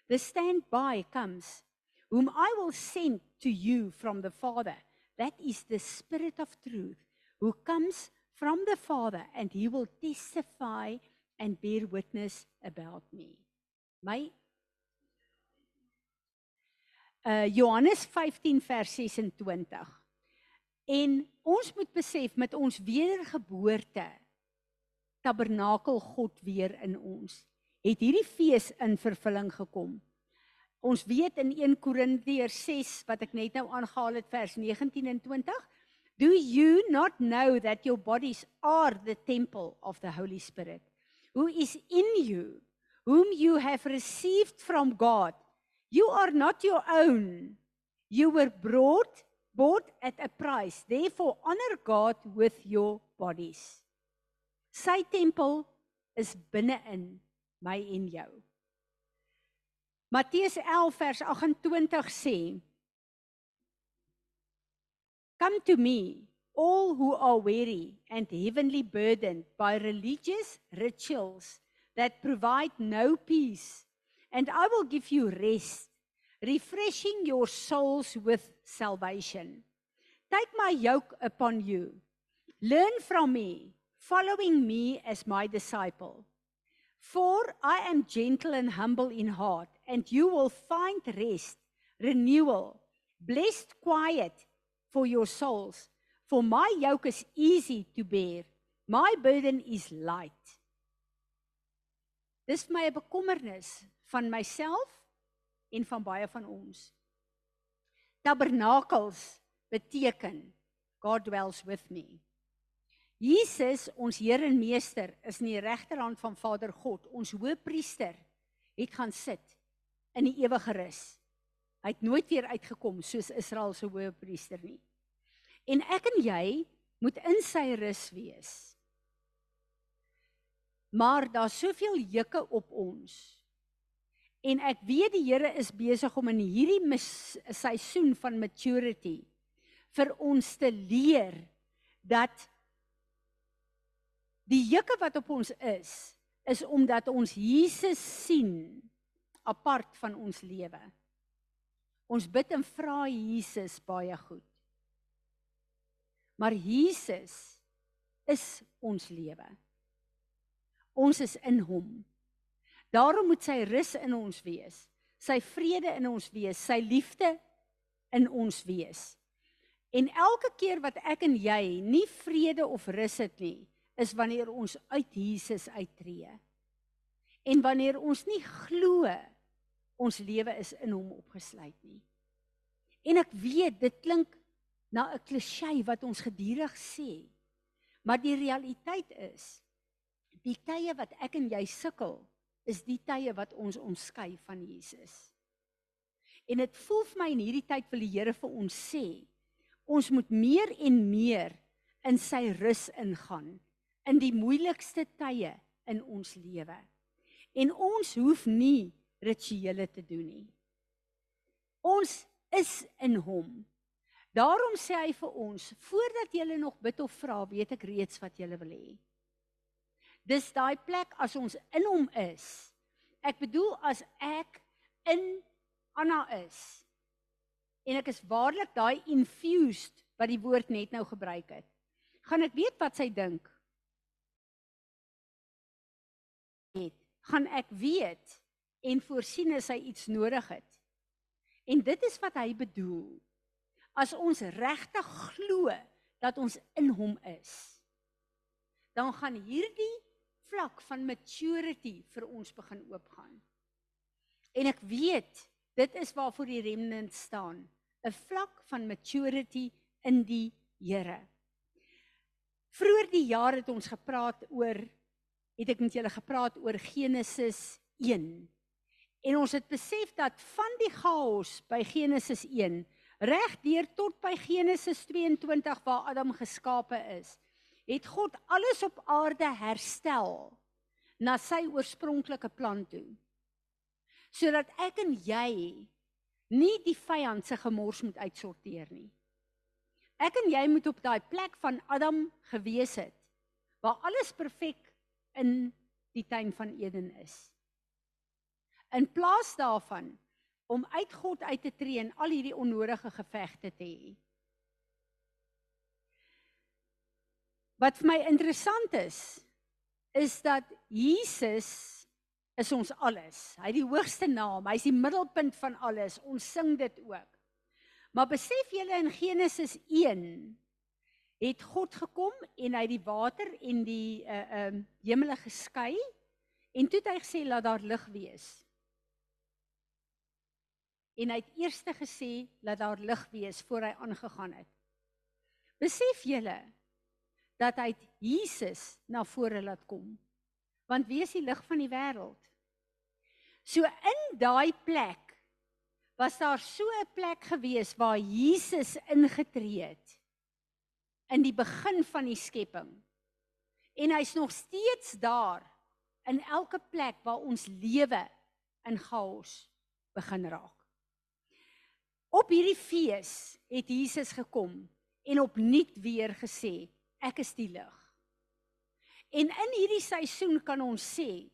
the standby comes, whom I will send to you from the Father, that is the Spirit of truth, who comes from the Father, and he will testify and bear witness about me. My uh Johannes 15 vers 26. En ons moet besef met ons wedergeboorte tabernakel God weer in ons. Het hierdie fees in vervulling gekom. Ons weet in 1 Korintiërs 6 wat ek net nou aangehaal het vers 19 en 20, do you not know that your bodies are the temple of the Holy Spirit who is in you, whom you have received from God. You are not your own. You were brought bought at a price. Therefore honor God with your bodies. Sy tempel is binne-in my en jou. Matteus 11 vers 28 sê Come to me all who are weary and heavily burdened by religious rituals that provide no peace, and I will give you rest, refreshing your souls with salvation. Take my yoke upon you. Learn from me, following me as my disciple. For I am gentle and humble in heart, and you will find rest, renewal, blessed quiet for your souls. For my yoke is easy to bear. My burden is light. Dis my bekommernis van myself en van baie van ons. Tabernakels beteken God dwells with me. Jesus, ons Here en Meester, is in die regterhand van Vader God, ons Hoëpriester, het gaan sit in die ewige rus. Hy het nooit weer uitgekom soos Israel se Hoëpriester nie. En ek en jy moet in sy rus wees. Maar daar's soveel juke op ons. En ek weet die Here is besig om in hierdie seisoen van maturity vir ons te leer dat die juke wat op ons is is omdat ons Jesus sien apart van ons lewe. Ons bid en vra Jesus baie goed. Maar Jesus is ons lewe. Ons is in hom. Daarom moet sy rus in ons wees, sy vrede in ons wees, sy liefde in ons wees. En elke keer wat ek en jy nie vrede of rus het nie, is wanneer ons uit Jesus uittreë. En wanneer ons nie glo ons lewe is in hom opgesluit nie. En ek weet dit klink na 'n klisjé wat ons gedurig sê. Maar die realiteit is die tye wat ek en jy sukkel, is die tye wat ons omskei van Jesus. En dit voel vir my in hierdie tyd wil die Here vir ons sê, ons moet meer en meer in sy rus ingaan in die moeilikste tye in ons lewe. En ons hoef nie rituele te doen nie. Ons is in hom. Daarom sê hy vir ons, voordat jy nog bid of vra, weet ek reeds wat jy wil hê. Dis daai plek as ons in hom is. Ek bedoel as ek in Anna is. En ek is waarlik daai infused wat die woord net nou gebruik het. Gaan ek weet wat sy dink? Het, gaan ek weet en voorsien as hy iets nodig het. En dit is wat hy bedoel. As ons regtig glo dat ons in hom is, dan gaan hierdie vlak van maturity vir ons begin oopgaan. En ek weet, dit is waarvoor die remnant staan, 'n vlak van maturity in die Here. Vroeger die jaar het ons gepraat oor het ek met julle gepraat oor Genesis 1. En ons het besef dat van die chaos by Genesis 1 reg deur tot by Genesis 22 waar Adam geskape is, het God alles op aarde herstel na sy oorspronklike plan toe. Sodat ek en jy nie die vyand se gemors moet uitsorteer nie. Ek en jy moet op daai plek van Adam gewees het waar alles perfek in die tuin van Eden is. In plaas daarvan om uit God uit te tree en al hierdie onnodige gevegte te hê. Wat vir my interessant is, is dat Jesus is ons alles. Hy het die hoogste naam, hy's die middelpunt van alles. Ons sing dit ook. Maar besef julle in Genesis 1 het God gekom en hy die water en die uh um uh, hemele geskei en toe het hy gesê laat daar lig wees. En hy het eers gesê laat daar lig wees voor hy aangegaan het. Besef julle dat hy Jesus na vore laat kom. Want wie is die lig van die wêreld? So in daai plek was daar so 'n plek gewees waar Jesus ingetree het in die begin van die skepping. En hy's nog steeds daar in elke plek waar ons lewe in chaos begin raak. Op hierdie fees het Jesus gekom en opnuut weer gesê, ek is die lig. En in hierdie seisoen kan ons sê,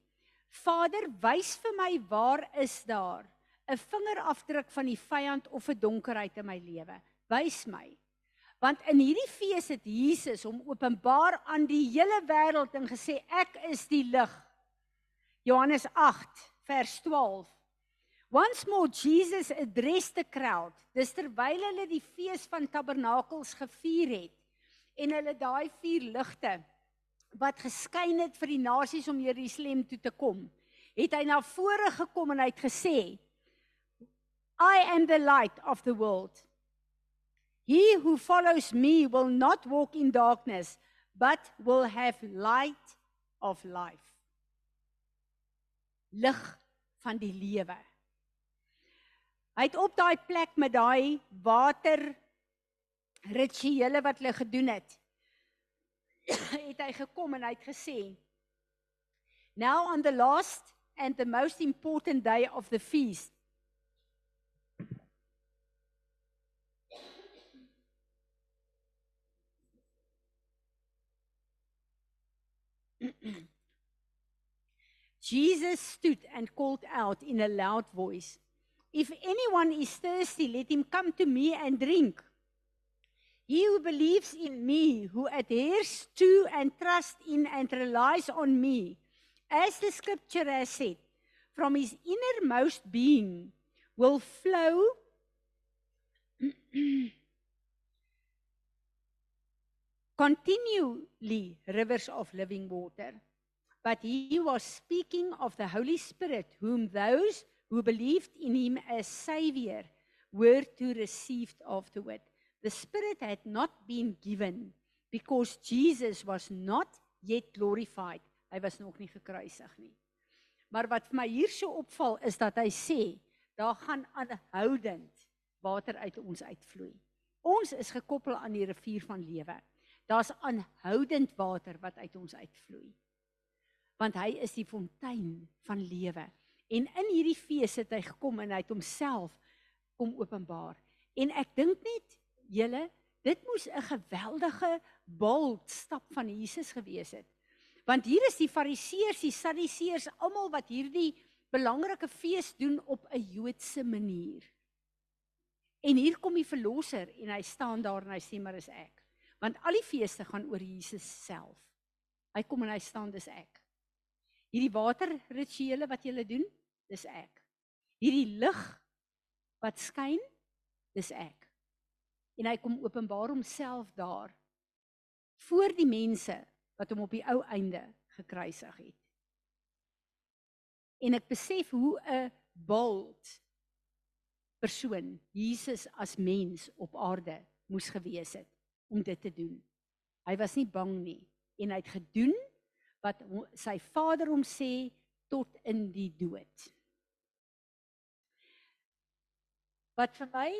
Vader, wys vir my waar is daar 'n vingerafdruk van die vyand of 'n donkerheid in my lewe. Wys my. Want in hierdie fees het Jesus hom openbaar aan die hele wêreld en gesê ek is die lig. Johannes 8 vers 12. Once more Jesus addressed the crowd. Dis terwyl hulle die fees van tabernakels gevier het en hulle daai vier ligte wat geskyn het vir die nasies om Jerusalem toe te kom, het hy na vore gekom en hy het gesê I am the light of the world. He who follows me will not walk in darkness but will have light of life. Lig van die lewe. Hy het op daai plek met daai water rituele wat hulle gedoen het. Het hy gekom en hy het gesê Now on the last and the most important day of the feast. Jesus stood and called out in a loud voice If anyone is thirsty let him come to me and drink He who believes in me, who adheres to and trusts in and relies on me, as the scripture has said, from his innermost being will flow continually rivers of living water. But he was speaking of the Holy Spirit, whom those who believed in him as Savior were to receive afterward. The spirit had not been given because Jesus was not yet glorified. Hy was nog nie gekruisig nie. Maar wat vir my hier so opval is dat hy sê daar gaan aanhoudend water uit ons uitvloei. Ons is gekoppel aan die rivier van lewe. Daar's aanhoudend water wat uit ons uitvloei. Want hy is die fontein van lewe. En in hierdie fees het hy gekom en hy het homself kom openbaar. En ek dink net julle, dit moes 'n geweldige bold stap van Jesus gewees het. Want hier is die Fariseërs, die Sadduseërs, almal wat hierdie belangrike fees doen op 'n Joodse manier. En hier kom die verlosser en hy staan daar en hy sê maar is ek. Want al die feeste gaan oor Jesus self. Hy kom en hy staan dis ek. Hierdie waterrituele wat julle doen, dis ek. Hierdie lig wat skyn, dis ek. En hy kom openbaar homself daar voor die mense wat hom op die ou einde gekruisig het. En ek besef hoe 'n bold persoon Jesus as mens op aarde moes gewees het om dit te doen. Hy was nie bang nie en hy het gedoen wat sy Vader hom sê tot in die dood. Wat vir my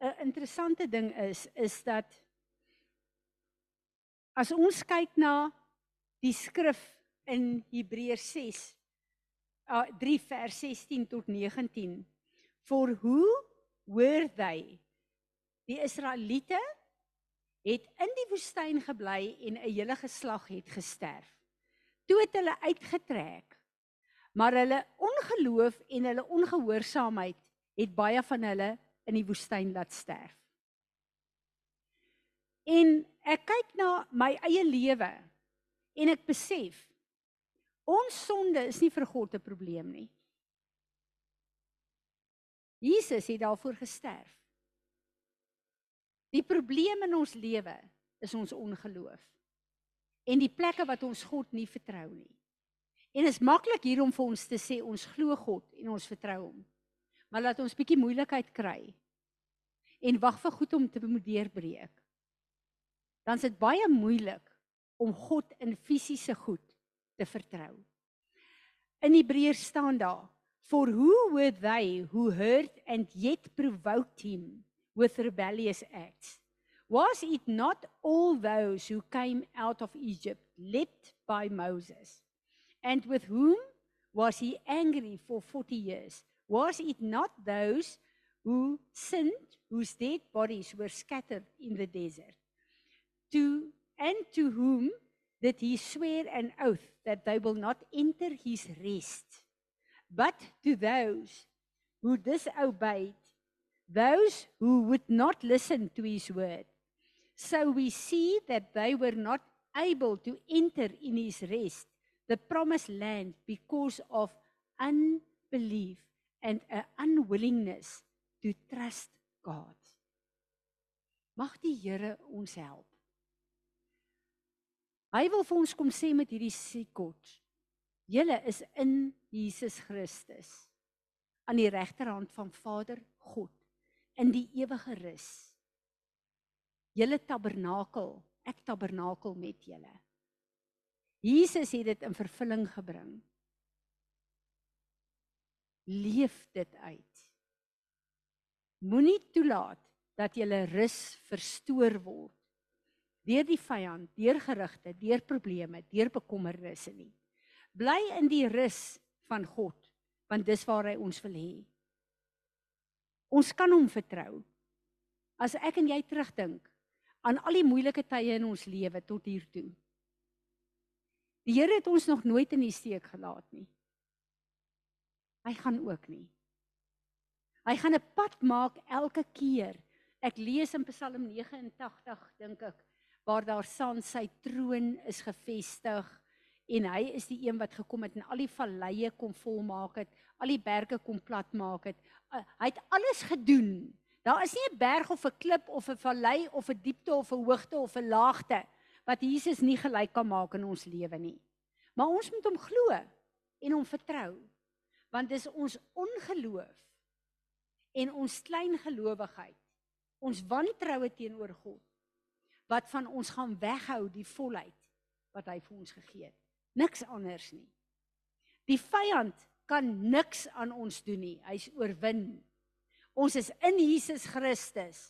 'n interessante ding is, is dat as ons kyk na die skrif in Hebreërs 6 uh, 3 vers 16 tot 19 for who were they die Israeliete het in die woestyn gebly en 'n hele geslag het gesterf. Toe het hulle uitgetrek maar hulle ongeloof en hulle ongehoorsaamheid het baie van hulle in die woestyn laat sterf. En ek kyk na my eie lewe en ek besef ons sonde is nie vir God 'n probleem nie. Jesus het daarvoor gesterf. Die probleem in ons lewe is ons ongeloof en die plekke wat ons God nie vertrou nie. En is maklik hier om vir ons te sê ons glo God en ons vertrou hom maar laat ons bietjie moeilikheid kry en wag vir goed om te moet deurbreek. Dan is dit baie moeilik om God in fisiese goed te vertrou. In Hebreërs staan daar: For who were they who heard and yet provoked him with rebellious acts? Was it not all those who came out of Egypt led by Moses? And with whom was he angry for 40 years? Was it not those who sinned, whose dead bodies were scattered in the desert? To and to whom did he swear an oath that they will not enter his rest? But to those who disobeyed, those who would not listen to his word. So we see that they were not able to enter in his rest, the promised land, because of unbelief and a unwillingness to trust God. Mag die Here ons help. Hy wil vir ons kom sê met hierdie sikot. Julle is in Jesus Christus aan die regterhand van Vader God in die ewige rus. Julle tabernakel, ek tabernakel met julle. Jesus het dit in vervulling gebring leef dit uit. Moenie toelaat dat jy rus verstoor word deur die vyand, deur gerugte, deur probleme, deur bekommernisse nie. Bly in die rus van God, want dis waar hy ons wil hê. Ons kan hom vertrou. As ek en jy terugdink aan al die moeilike tye in ons lewe tot hier toe. Die Here het ons nog nooit in die steek gelaat nie. Hy gaan ook nie. Hy gaan 'n pad maak elke keer. Ek lees in Psalm 89 dink ek waar daar staan sy troon is gefestig en hy is die een wat gekom het en al die valleie kom volmaak het, al die berge kom plat maak het. Uh, hy het alles gedoen. Daar is nie 'n berg of 'n klip of 'n vallei of 'n diepte of 'n hoogte of 'n laagte wat Jesus nie gelyk kan maak in ons lewe nie. Maar ons moet hom glo en hom vertrou want dis ons ongeloof en ons klein gelowigheid ons wantroue teenoor God wat van ons gaan weghou die volheid wat hy vir ons gegee het. Niks anders nie. Die vyand kan niks aan ons doen nie. Hy's oorwin. Ons is in Jesus Christus.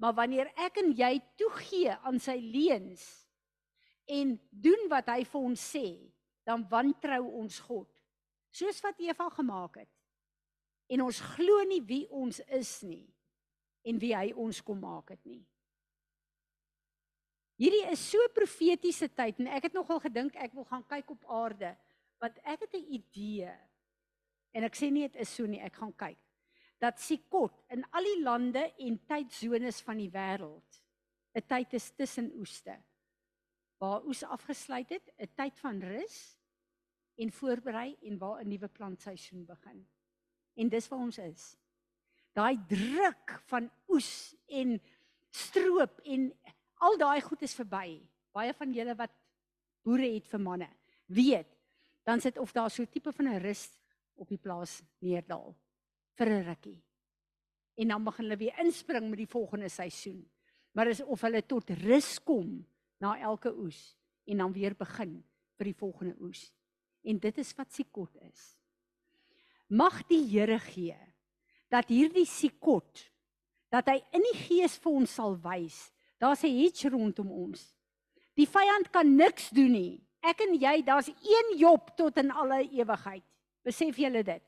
Maar wanneer ek en jy toegee aan sy leuns en doen wat hy vir ons sê dan wantrou ons God soos wat Eva gemaak het. En ons glo nie wie ons is nie en wie hy ons kom maak het nie. Hierdie is so profetiese tyd en ek het nogal gedink ek wil gaan kyk op aarde, want ek het 'n idee. En ek sê nie dit is so nie, ek gaan kyk. Dat Sikot in al die lande en tydsones van die wêreld 'n tyd is tussen oeste. Waar oes afgesluit het, 'n tyd van rus en voorberei en waar 'n nuwe plantseisoen begin. En dis waar ons is. Daai druk van oes en stroop en al daai goed is verby. Baie van julle wat boere het vir manne, weet, dan sit of daar so 'n tipe van 'n rus op die plaas neerdal vir 'n rukkie. En dan begin hulle weer inspring met die volgende seisoen. Maar is of hulle tot rus kom na elke oes en dan weer begin vir die volgende oes. En dit is wat sikot is. Mag die Here gee dat hierdie sikot dat hy in die gees vir ons sal wys. Daar's 'n hedge rondom ons. Die vyand kan niks doen nie. Ek en jy, daar's een Job tot in alle ewigheid. Besef julle dit?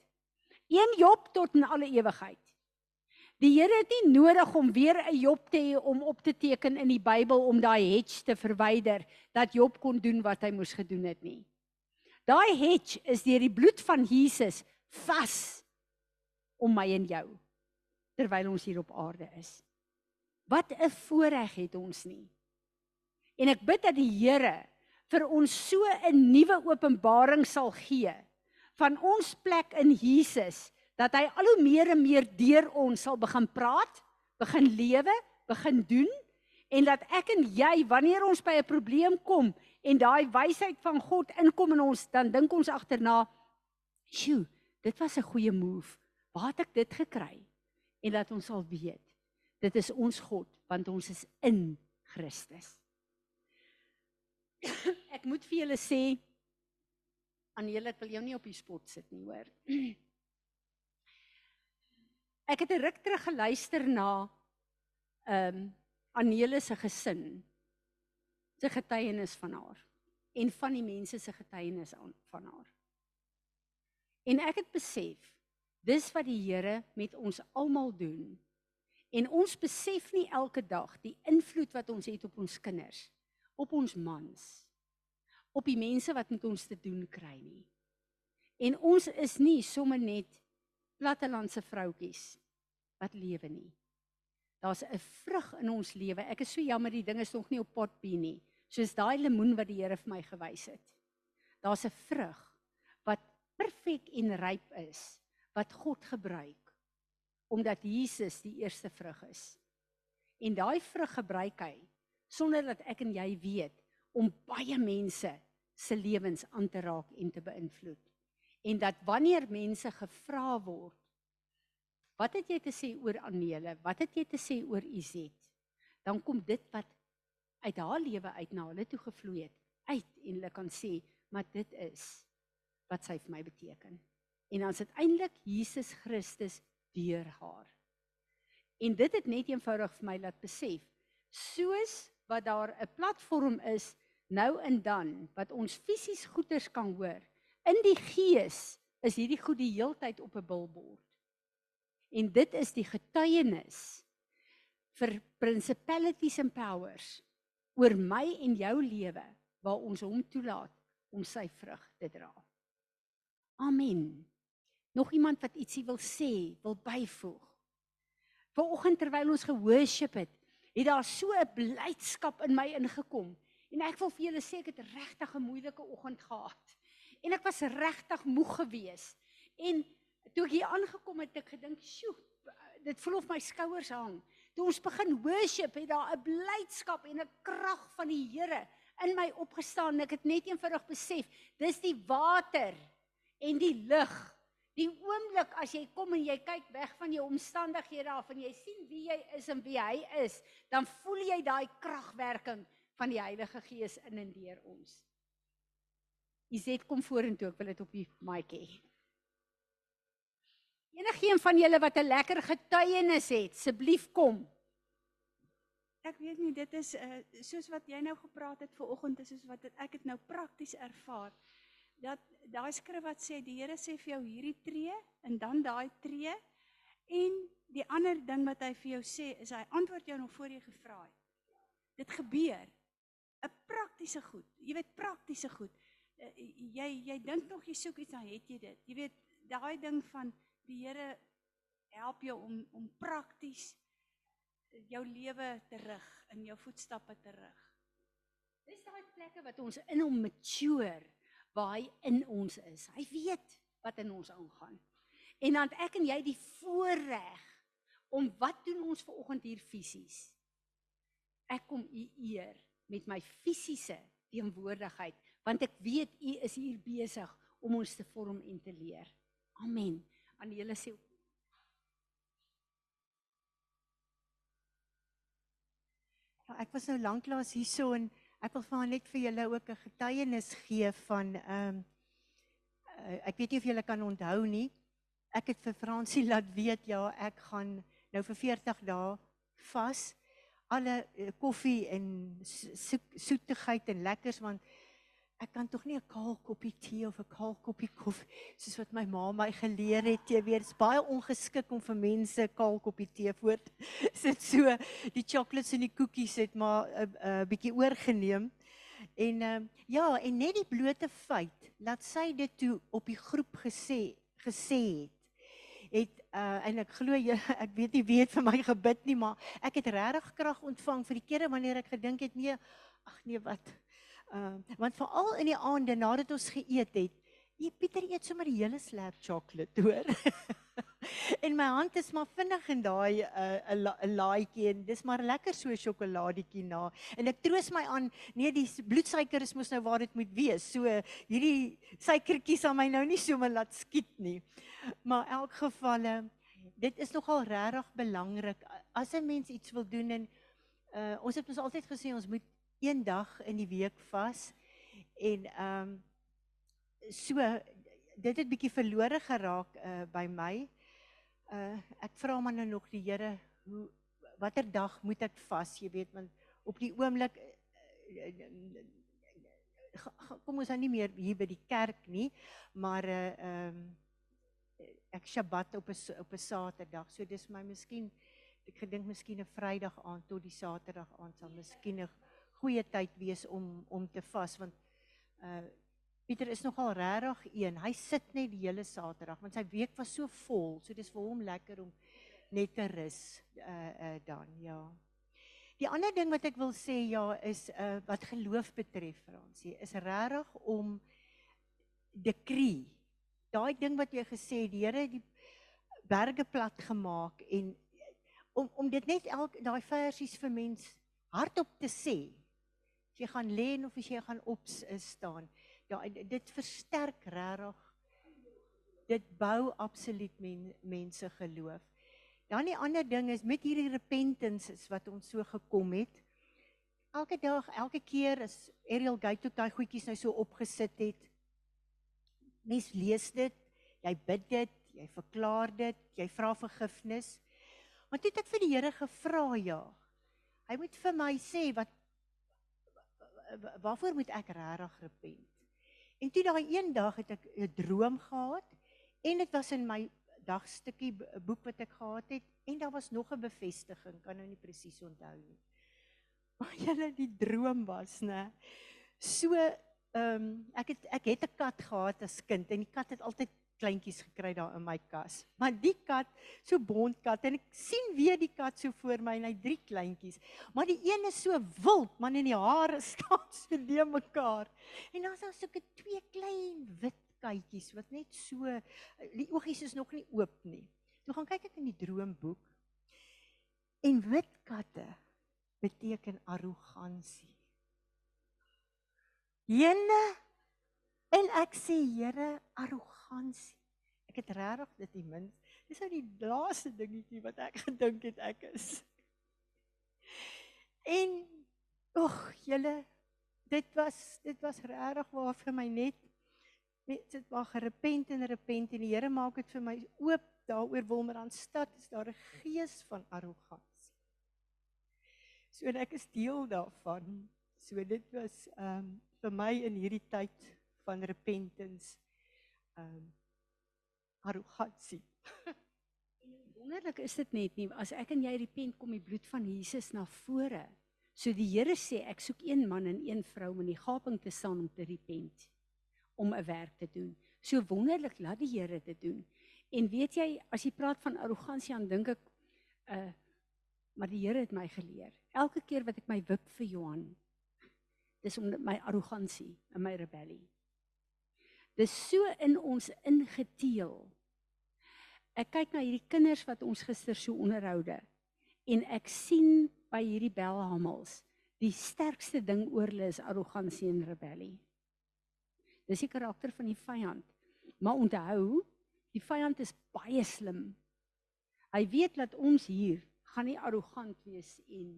Een Job tot in alle ewigheid. Die Here het nie nodig om weer 'n Job te hê om op te teken in die Bybel om daai hedge te verwyder dat Job kon doen wat hy moes gedoen het nie. Daai hedge is deur die bloed van Jesus vas om my en jou terwyl ons hier op aarde is. Wat 'n voorreg het ons nie. En ek bid dat die Here vir ons so 'n nuwe openbaring sal gee van ons plek in Jesus dat hy al hoe meer en meer deur ons sal begin praat, begin lewe, begin doen en dat ek en jy wanneer ons by 'n probleem kom en daai wysheid van God inkom in ons, dan dink ons agterna, "Sjoe, dit was 'n goeie move. Waar het ek dit gekry?" En dat ons sal weet, dit is ons God want ons is in Christus. ek moet vir julle sê aan julle ek wil jou nie op die spot sit nie, hoor. Ek het 'n ruk terug geluister na ehm um, Anele se gesin se getuienis van haar en van die mense se getuienis van haar. En ek het besef dis wat die Here met ons almal doen. En ons besef nie elke dag die invloed wat ons het op ons kinders, op ons mans, op die mense wat met ons te doen kry nie. En ons is nie sommer net plattelandse vroutjies wat lewe nie. Daar's 'n vrug in ons lewe. Ek is so jammer die ding is nog nie op potbie nie. Soos daai lemoen wat die Here vir my gewys het. Daar's 'n vrug wat perfek en ryp is wat God gebruik omdat Jesus die eerste vrug is. En daai vrug gebruik hy sonder dat ek en jy weet om baie mense se lewens aan te raak en te beïnvloed. En dat wanneer mense gevra word Wat het jy te sê oor Anele? Wat het jy te sê oor Izet? Dan kom dit wat uit haar lewe uit na hulle toe gevloei het uit en hulle kan sê, maar dit is wat sy vir my beteken. En dan is dit eintlik Jesus Christus deur haar. En dit het net eenvoudig vir my laat besef, soos wat daar 'n platform is nou en dan wat ons fisies goeders kan hoor, in die gees is hierdie goed die heeltyd op 'n billboard. En dit is die getuienis vir principalities and powers oor my en jou lewe waar ons hom toelaat om sy vrug te dra. Amen. Nog iemand wat ietsie wil sê, wil byvoeg. Vanoggend terwyl ons gehoorship het, het daar so 'n blydskap in my ingekom en ek wil vir julle sê ek het regtig 'n moeilike oggend gehad. En ek was regtig moeg geweest. En toe ek hier aangekom het, ek gedink, "Sjoe, dit voel of my skouers hang." Toe ons begin worship, het daar 'n blydskap en 'n krag van die Here in my opgestaan. Ek het net eenvoudig besef, dis die water en die lig. Die oomblik as jy kom en jy kyk weg van jou omstandighede af en jy sien wie jy is en wie hy is, dan voel jy daai kragwerking van die Heilige Gees in en deur ons. Izet kom vorentoe, ek wil dit op die mic hê. Enigeen van julle wat 'n lekker getuienis het, asseblief kom. Ek weet nie dit is uh, soos wat jy nou gepraat het ver oggend is soos wat het, ek het nou prakties ervaar dat daai skrif wat sê die Here sê vir jou hierdie tree en dan daai tree en die ander ding wat hy vir jou sê is hy antwoord jou nog voor jy gevra het. Dit gebeur. praktiese goed. Jy weet praktiese goed. Uh, jy jy dink nog jy soek iets dan het jy dit. Jy weet daai ding van die Here help jou om om prakties jou lewe te rig, in jou voetstappe te rig. Dis daai plekke wat ons in hom mature, waar hy in ons is. Hy weet wat in ons aangaan. En dan ek en jy die voorreg om wat doen ons ver oggend hier fisies? Ek kom u eer met my fisiese teenwoordigheid want ek weet u is hier besig om ons te vorm en te leer. Amen. Aan julle sê Ja, ek was nou lanklaas hierso en ek wil vir net vir julle ook 'n getuienis gee van ehm um, ek weet nie of julle kan onthou nie. Ek het vir Fransie laat weet ja, ek gaan nou vir 40 dae vas. Alle uh, koffie en so, soetigheid en lekkers want ek kan tog nie 'n kaal koppie tee of 'n kaal koppie koffie soos wat my ma my geleer het, jy weet, dit's baie ongeskik om vir mense kaal koppie tee voor sit so die chocolates en die koekies het maar 'n uh, uh, bietjie oorgeneem. En uh, ja, en net die blote feit dat sy dit toe op die groep gesê gesê het het uh en ek glo jy ek weet nie wie het vir my gebid nie maar ek het regtig krag ontvang vir die kere wanneer ek gedink het nee ag nee wat Ehm want veral in die aande nadat ons geëet het, jy Pieter eet sommer die hele slab chocolate, hoor. en my hand is maar vinnig in daai 'n uh, 'n la, laaitjie en dis maar lekker so sjokoladietjie na. En ek troos my aan, nee die bloedsuiker is mos nou waar dit moet wees. So hierdie suikertjies aan my nou nie sommer laat skiet nie. Maar elk geval dit is nogal regtig belangrik as 'n mens iets wil doen en uh, ons het ons altyd gesê ons moet een dag in die week vas en ehm um, so dit het bietjie verlore geraak uh, by my. Uh ek vra maar nou nog die Here hoe watter dag moet ek vas, jy weet, want op die oomblik uh, kom ons nou nie meer hier by die kerk nie, maar uh ehm um, ek Sabbat op 'n op 'n Saterdag. So dis my miskien ek gedink miskien 'n Vrydag aand tot die Saterdag aand sal miskien 'n goeie tyd wees om om te vas want uh Pieter is nogal regtig een. Hy sit net die hele Saterdag want sy week was so vol. So dis vir hom lekker om net te rus uh uh dan ja. Die ander ding wat ek wil sê ja is uh wat geloof betref Fransie is regtig om dekree. Daai ding wat jy gesê die Here die berge plat gemaak en om om dit net elke daai versies vir mens hardop te sê jy gaan lê of as jy gaan op staan, ja dit versterk regtig. Dit bou absoluut men, mense geloof. Dan die ander ding is met hierdie repentance is wat ons so gekom het. Elke dag, elke keer as Ariel Gate tot daai goedjies nou so opgesit het. Mens lees dit, jy bid dit, jy verklaar dit, jy vra vergifnis. Want toe het ek vir die Here gevra ja. Hy moet vir my sê wat waarvoor moet ek regtig repent? En toe daai een dag het ek 'n droom gehad en dit was in my dagstukkie boek wat ek gehad het en daar was nog 'n bevestiging, kan nou nie presies onthou nie. Maar julle die droom was, né? So ehm um, ek het ek het 'n kat gehad as kind en die kat het altyd kleintjies gekry daar in my kas. Maar die kat, so bondkat en ek sien weer die kat so voor my en hy drie kleintjies. Maar die een is so wild, man en die hare staan so de mekaar. En dan is daar so 'n twee klein wit katjies wat net so die oogies is nog nie oop nie. Toe gaan kyk ek in die droomboek. En wit katte beteken arrogansie. Jene en ek sê Here arrogansie arrogansie. Ek het regtig dit die min. Dis nou die laaste dingetjie wat ek gedink het ek is. En ag, julle dit was dit was regtig waar vir my net net dit was gerepent en repent en die Here maak dit vir my oop daaroor Wilmerandstad is daar 'n gees van arrogansie. So en ek is deel daarvan. So dit was ehm um, vir my in hierdie tyd van repentance ehm um, arrogansie. wonderlik is dit net nie as ek en jy repent kom die bloed van Jesus na vore So die Here sê ek soek een man en een vrou om in die gaping te staan om te repent om 'n werk te doen. So wonderlik laat die Here dit doen. En weet jy, as jy praat van arrogansie, dan dink ek uh maar die Here het my geleer. Elke keer wat ek my wip vir Johan, dis om my arrogansie en my rebellie. Dis so in ons ingeteel. Ek kyk na hierdie kinders wat ons gister so onderhoude en ek sien by hierdie belhamels die sterkste ding oor hulle is arrogansie en rebellie. Dis die karakter van die vyand. Maar onthou, die vyand is baie slim. Hy weet dat ons hier gaan nie arrogant wees en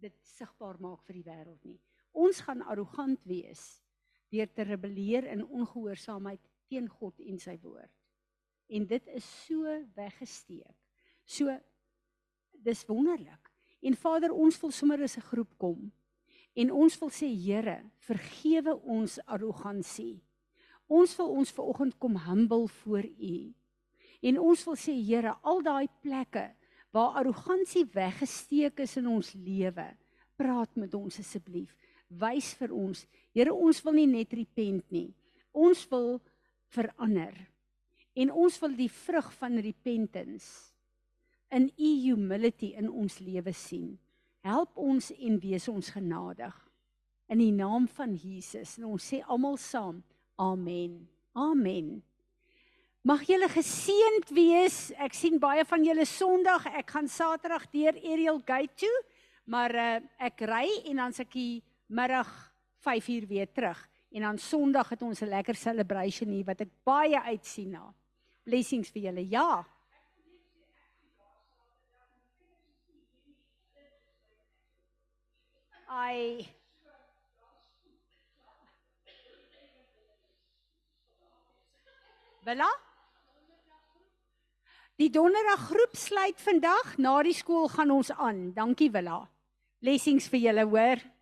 dit sigbaar maak vir die wêreld nie. Ons gaan arrogant wees deur te rebelleer in ongehoorsaamheid teen God en sy woord. En dit is so weggesteek. So dis wonderlik. En Vader, ons wil sommer as 'n groep kom en ons wil sê Here, vergewe ons arrogansie. Ons wil ons ver oggend kom humble voor U. En ons wil sê Here, al daai plekke waar arrogansie weggesteek is in ons lewe, praat met ons asseblief. Wys vir ons. Here, ons wil nie net repent nie. Ons wil verander. En ons wil die vrug van repentance in u humility in ons lewe sien. Help ons en wees ons genadig. In die naam van Jesus. En ons sê almal saam: Amen. Amen. Mag julle geseënd wees. Ek sien baie van julle Sondag. Ek gaan Saterdag deur Ariel Gate toe, maar uh, ek ry en dan se ek die middag 5uur weer terug. En dan Sondag het ons 'n lekker celebration hier wat ek baie uitsien na. Blessings vir julle. Ja. Ai. Bella? Die donderdag groep sluit vandag. Na die skool gaan ons aan. Dankie Willa. Blessings vir julle, hoor.